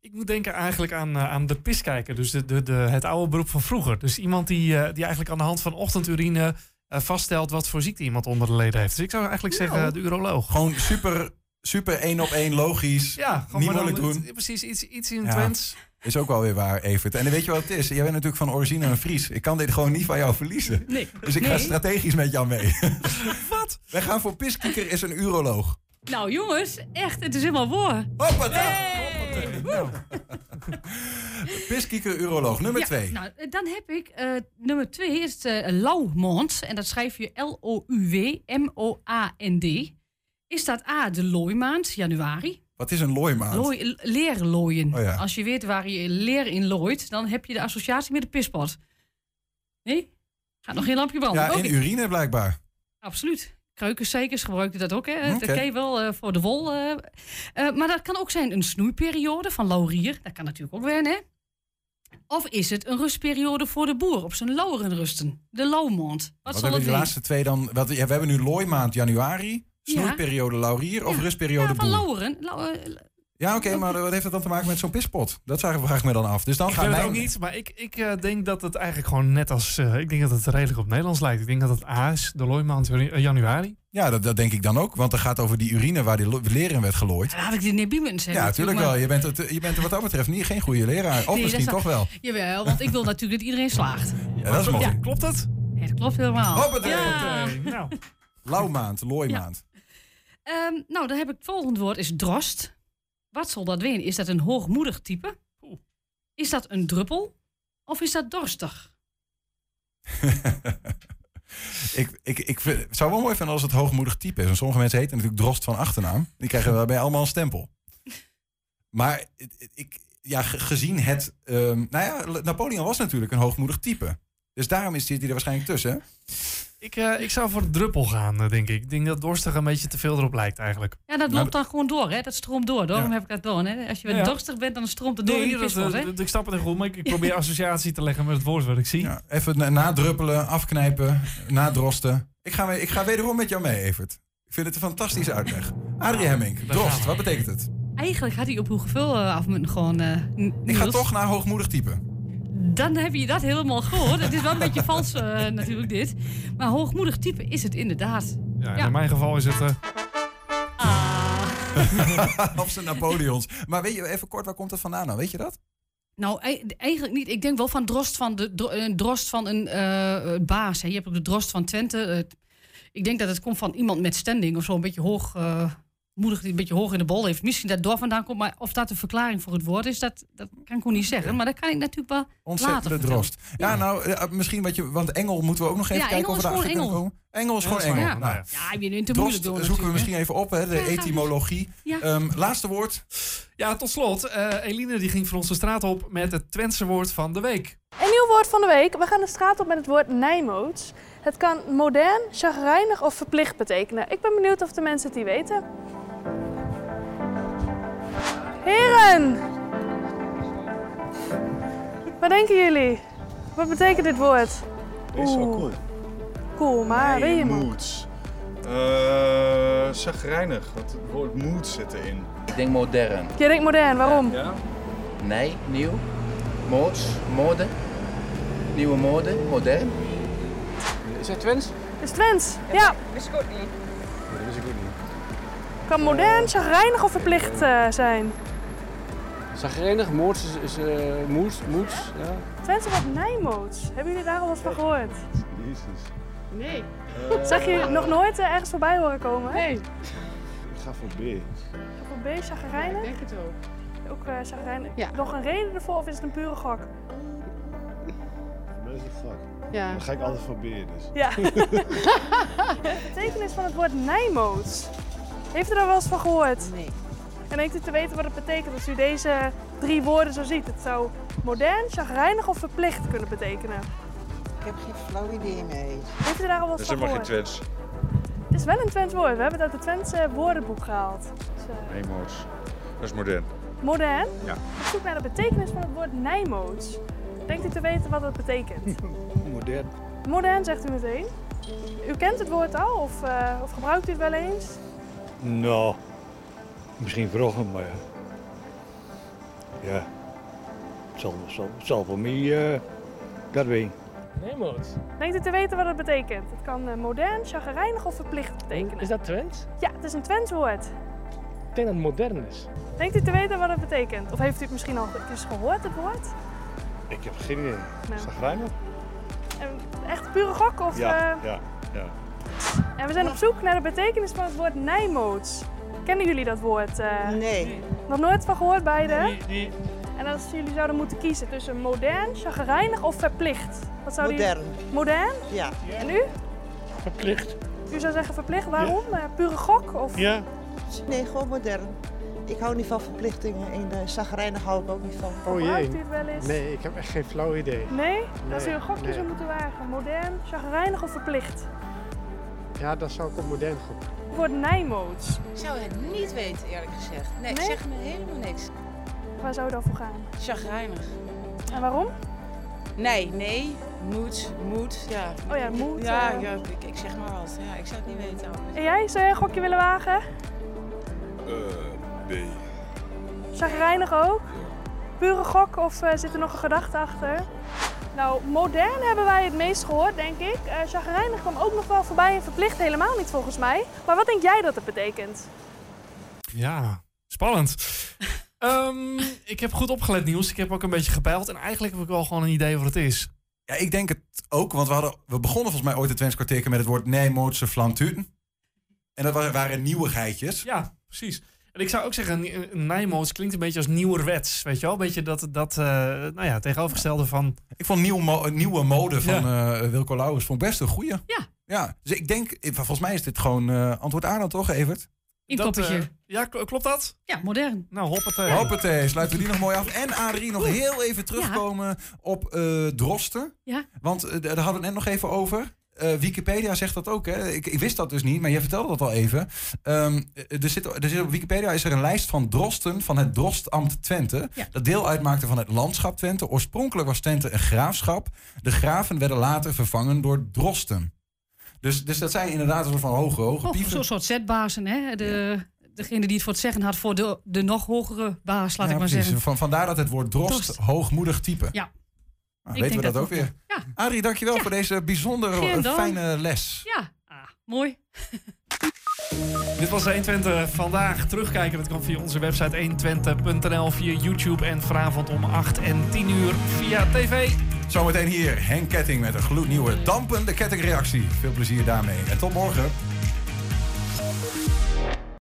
Ik moet denken eigenlijk aan, eh, aan de piskijker. Dus de, de, de, het oude beroep van vroeger. Dus iemand die, eh, die eigenlijk aan de hand van ochtendurine eh, vaststelt wat voor ziekte iemand onder de leden heeft. Dus ik zou eigenlijk zeggen Nou. de uroloog. Gewoon super, super één op één logisch. Ja, gewoon Niet dan moeilijk het- doen. Precies, iets, iets in Ja. Twents. Is ook wel weer waar, Evert. En weet je wat het is? Jij bent natuurlijk van origine een Fries. Ik kan dit gewoon niet van jou verliezen. Nee. Dus ik ga strategisch met jou mee. Wat? Wij gaan voor Piskieker is een uroloog. Nou jongens, echt, het is helemaal voor. Hoppata! Piskieker uroloog, nummer Ja, twee. Nou, eh, dan heb ik eh, nummer twee is uh, Lauwmond. En dat schrijf je L-O-U-W-M-O-A-N-D. Is dat A, de looimaand, januari? Wat is een looimaand? Looi, leren looien. Oh ja. Als je weet waar je leer in looit, dan heb je de associatie met de pispot. Nee? Gaat nog geen lampje branden? Ja, in urine blijkbaar. Absoluut. Kreukensekers gebruikten dat ook. Hè? Ken je wel eh, voor de wol. eh. Eh, maar dat kan ook zijn een snoeiperiode van laurier. Dat kan natuurlijk ook wennen. hè? Of is het een rustperiode voor de boer op zijn lauren rusten? De lauwmond. Wat, Wat zal het zijn? laatste twee dan? Wat, ja, we hebben nu looimaand januari, snoeiperiode laurier of rustperiode Ja, van boer. lauren. Ja, oké, maar wat heeft dat dan te maken met zo'n pispot? Dat vraag ik me dan af. Dus dan Ik gaan weet het ook niet, maar ik, ik eh, denk dat het eigenlijk gewoon net als... eh, ik denk dat het redelijk op Nederlands lijkt. Ik denk dat het A is, de looimaand eh, januari. Ja, dat, dat denk ik dan ook. Want het gaat over die urine waar die leer in werd gelooid. Dan had ik die Nebiemen zeggen. Ja, natuurlijk maar- wel. Je bent, het, je bent er wat dat betreft niet, geen goede leraar. Of Nee, misschien toch wel. Jawel, want ik wil natuurlijk dat iedereen slaagt. Ja, dat is mooi. Ja. Klopt dat? Ja, dat klopt helemaal. Hoppatee. Ja. Nou. Lauwmaand, looimaand. Ehm, nou, dan heb ik het volgende woord, is drost. Wat zal dat zijn? Is dat een hoogmoedig type? Is dat een druppel? Of is dat dorstig? Ik, ik, ik vind- het zou wel mooi vinden als het hoogmoedig type is. En sommige mensen heten natuurlijk Drost van achternaam. Die krijgen daarbij allemaal een stempel. Maar ik, ja, ge- gezien het... ehm, nou ja, Napoleon was natuurlijk een hoogmoedig type. Dus daarom is- zit hij er waarschijnlijk tussen. Ik, eh, ik zou voor de druppel gaan, eh, denk ik. Ik denk dat dorstig een beetje te veel erop lijkt eigenlijk. Ja, dat loopt dan gewoon door, hè? Dat stroomt door. Daarom heb ik dat door. Hè? Als je Ja. dorstig bent, dan stroomt het door in Nee, de dat, pispot, eh, hè? ik snap het heel goed, maar ik, ik probeer associatie te leggen met het woord wat ik zie. Ja, even na- nadruppelen, afknijpen, nadrosten. Ik ga, weer- ik ga wederom met jou mee, Evert. Ik vind het een fantastische uitleg. Adrie Hemming, drost, wat betekent het? Eigenlijk had hij op hoeveel af moeten gewoon... eh, Ik ga toch naar hoogmoedig type. Dan heb je dat helemaal gehoord. Het is wel een beetje vals eh, natuurlijk dit. Maar hoogmoedig type is het inderdaad. Ja, Ja. In mijn geval is het... eh, of zijn Napoleons. Maar weet je, even kort, waar komt het vandaan dan? Weet je dat? Nou, ei- eigenlijk niet. Ik denk wel van drost van, de, dro- een drost van een eh, baas. Hè. Je hebt ook de drost van Twente. Eh, ik denk dat het komt van iemand met standing of zo. Een beetje hoog, eh, moedig, die een beetje hoog in de bol heeft. Misschien dat door vandaan komt. Maar of dat een verklaring voor het woord is, dat, dat kan ik gewoon niet zeggen. Maar dat kan ik natuurlijk wel later Ontzettende vertellen. drost. Ja, nou, misschien wat je... Want Engel moeten we ook nog even Ja, kijken Engel of is we kunnen Engel. komen. Engel is gewoon Engel. Ja, Nou, ja je bent te Drost moeilijk door zoeken we misschien even op, hè, de Ja, etymologie. Ja. Ehm, laatste woord. Ja, tot slot. eh, Eline die ging voor ons de straat op met het Twentse woord van de week. Een nieuw woord van de week. We gaan de straat op met het woord nijmoods. Het kan modern, chagrijnig of verplicht betekenen. Ik ben benieuwd of de mensen het hier weten. Heren! Wat denken jullie? Wat betekent dit woord? Is wel cool. Cool, maar weet je moods. Eh, zagrijnig. Het woord mood zit erin. Ik denk modern. Jij denkt modern, waarom? Ja? Nee, nieuw. Moods, mode. Nieuwe mode, modern. Is dat Twents? Is Twents? Ja. Wist ik ook niet. Dat wist ik ook niet. Kan modern, chagrijnig of verplicht eh, zijn. Zagrijnig, moords is, is eh, moeds, moeds, ja. Twents woord nijmoods. Hebben jullie daar al wat van gehoord? Jezus. Nee. Zeg je nog nooit eh, ergens voorbij horen komen? Nee. Ik ga voor B. Voor B? Ik denk het ook. Ook uh, chagrijnig. Nog een reden ervoor of is het een pure gok? Voor mij is. Ja. Dan ga ik altijd voor B dus. Ja. de betekenis van het woord nijmoods. Heeft u daar wel eens van gehoord? Nee. En denkt u te weten wat het betekent als u deze drie woorden zo ziet? Het zou modern, chagrijnig of verplicht kunnen betekenen. Ik heb geen flauw idee mee. Heeft u daar al wel Dat eens is van helemaal geen? Twents. Het is wel een Twents woord. We hebben het uit het Twentse woordenboek gehaald. Dus, eh. Dat is modern. modern? Ja. Ik zoek naar de betekenis van het woord nijmoods. Denkt u te weten wat het betekent? Modern. Modern zegt u meteen. U kent het woord al of, eh, of gebruikt u het wel eens? Nou, misschien vroeger, maar Ja. Het zal, zal, zal voor mij eh dat weten. Nijmoods. Denkt u te weten wat het betekent? Het kan eh, modern, chagrijnig of verplicht betekenen. Is dat Twents? Ja, het is een Twents woord. Ik denk dat het modern is. Denkt u te weten wat het betekent? Of heeft u het misschien al eens gehoord, het woord? Ik heb geen idee. Nou. Zagrijnig? En echt pure gok? Of, Ja, eh, ja, ja. En we zijn op zoek naar de betekenis van het woord Nijmoods. Kennen jullie dat woord? eh? Nee. Nog nooit van gehoord beide? Nee, nee. En als jullie zouden moeten kiezen tussen modern, chagrijnig of verplicht? Wat zouden Modern. Jullie... Modern? Ja. En u? Verplicht. U zou zeggen verplicht. Waarom? Eh, pure gok? Of... Ja. Nee, gewoon modern. Ik hou niet van verplichtingen en uh, zagrijnig hou ik ook niet van. Oh jee. U het wel eens? Nee, ik heb echt geen flauw idee. Nee? Als u Nee, een gokje nee. zou moeten wagen. Modern, chagrijnig of verplicht? Ja, dat zou ik op modern gokken. Het woord Nijmoods. Ik zou het niet weten, eerlijk gezegd. Nee, Nee? zeg me helemaal niks. Waar zou het dan voor gaan? Chagrijnig. En waarom? Nee, nee. Moet, moet. Ja. Oh ja, moet, Ja, eh. ja ik, ik zeg maar wat. Ja, ik zou het niet weten. En jij? Zou jij een gokje willen wagen? Eh, nee. Chagrijnig ook? Pure gok of eh, zit er nog een gedachte achter? Nou, modern hebben wij het meest gehoord, denk ik. Eh chagrijnig kwam ook nog wel voorbij en verplicht helemaal niet volgens mij. Maar wat denk jij dat het betekent? Ja, spannend. Ehm, ik heb goed opgelet, Niels. Ik heb ook een beetje gepeild. En eigenlijk heb ik wel gewoon een idee wat het is. Ja, ik denk het ook, want we, hadden, we begonnen volgens mij ooit het Twents kwartier met het woord Nijmoodse flanturen. En dat wa- waren nieuwigheidjes. Ja, precies. En ik zou ook zeggen, Nijmoods klinkt een beetje als nieuwerwets. Weet je wel? Een beetje dat, dat eh, nou ja, tegenovergestelde van... Ik vond nieuw mo- nieuwe mode van eh, Wilco Lauwers vond best een goeie. Ja. Ja, dus ik denk, eh, volgens mij is dit gewoon eh, antwoord A dan toch, Evert? Inkoppertje. eh, ja, kl- klopt dat? Ja, modern. Nou, hoppatee. Hoppatee, sluiten we die nog mooi af. En Adrie, nog heel even terugkomen op eh drosten. Ja. Want daar hadden we het net nog even over. Eh, Wikipedia zegt dat ook. Hè? Ik, ik wist dat dus niet, maar je vertelde dat al even. Ehm, er, zit, er zit op Wikipedia is er een lijst van drosten van het Drostambt Twente. Dat deel uitmaakte van het landschap Twente. Oorspronkelijk was Twente een graafschap. De graven werden later vervangen door drosten. Dus, dus dat zijn inderdaad een soort van hoge, hoge pieven. Zo'n soort zetbazen, hè? De, degene die het voor het zeggen had voor de, de nog hogere baas, laat Ja, ik maar precies. zeggen. Van, vandaar dat het woord drost, Drost. hoogmoedig type. Ja. Nou, Ik weten we dat, dat ook weer. Ja. Adrie, dankjewel voor deze bijzonder Geen dank. fijne les. Ja, ah, mooi. Dit was 120 vandaag. Terugkijken, dat kan via onze website 120.nl, via YouTube en vanavond om 8 en 10 uur via tv. Zometeen hier Henk Ketting met een gloednieuwe dampende kettingreactie. Veel plezier daarmee en tot morgen.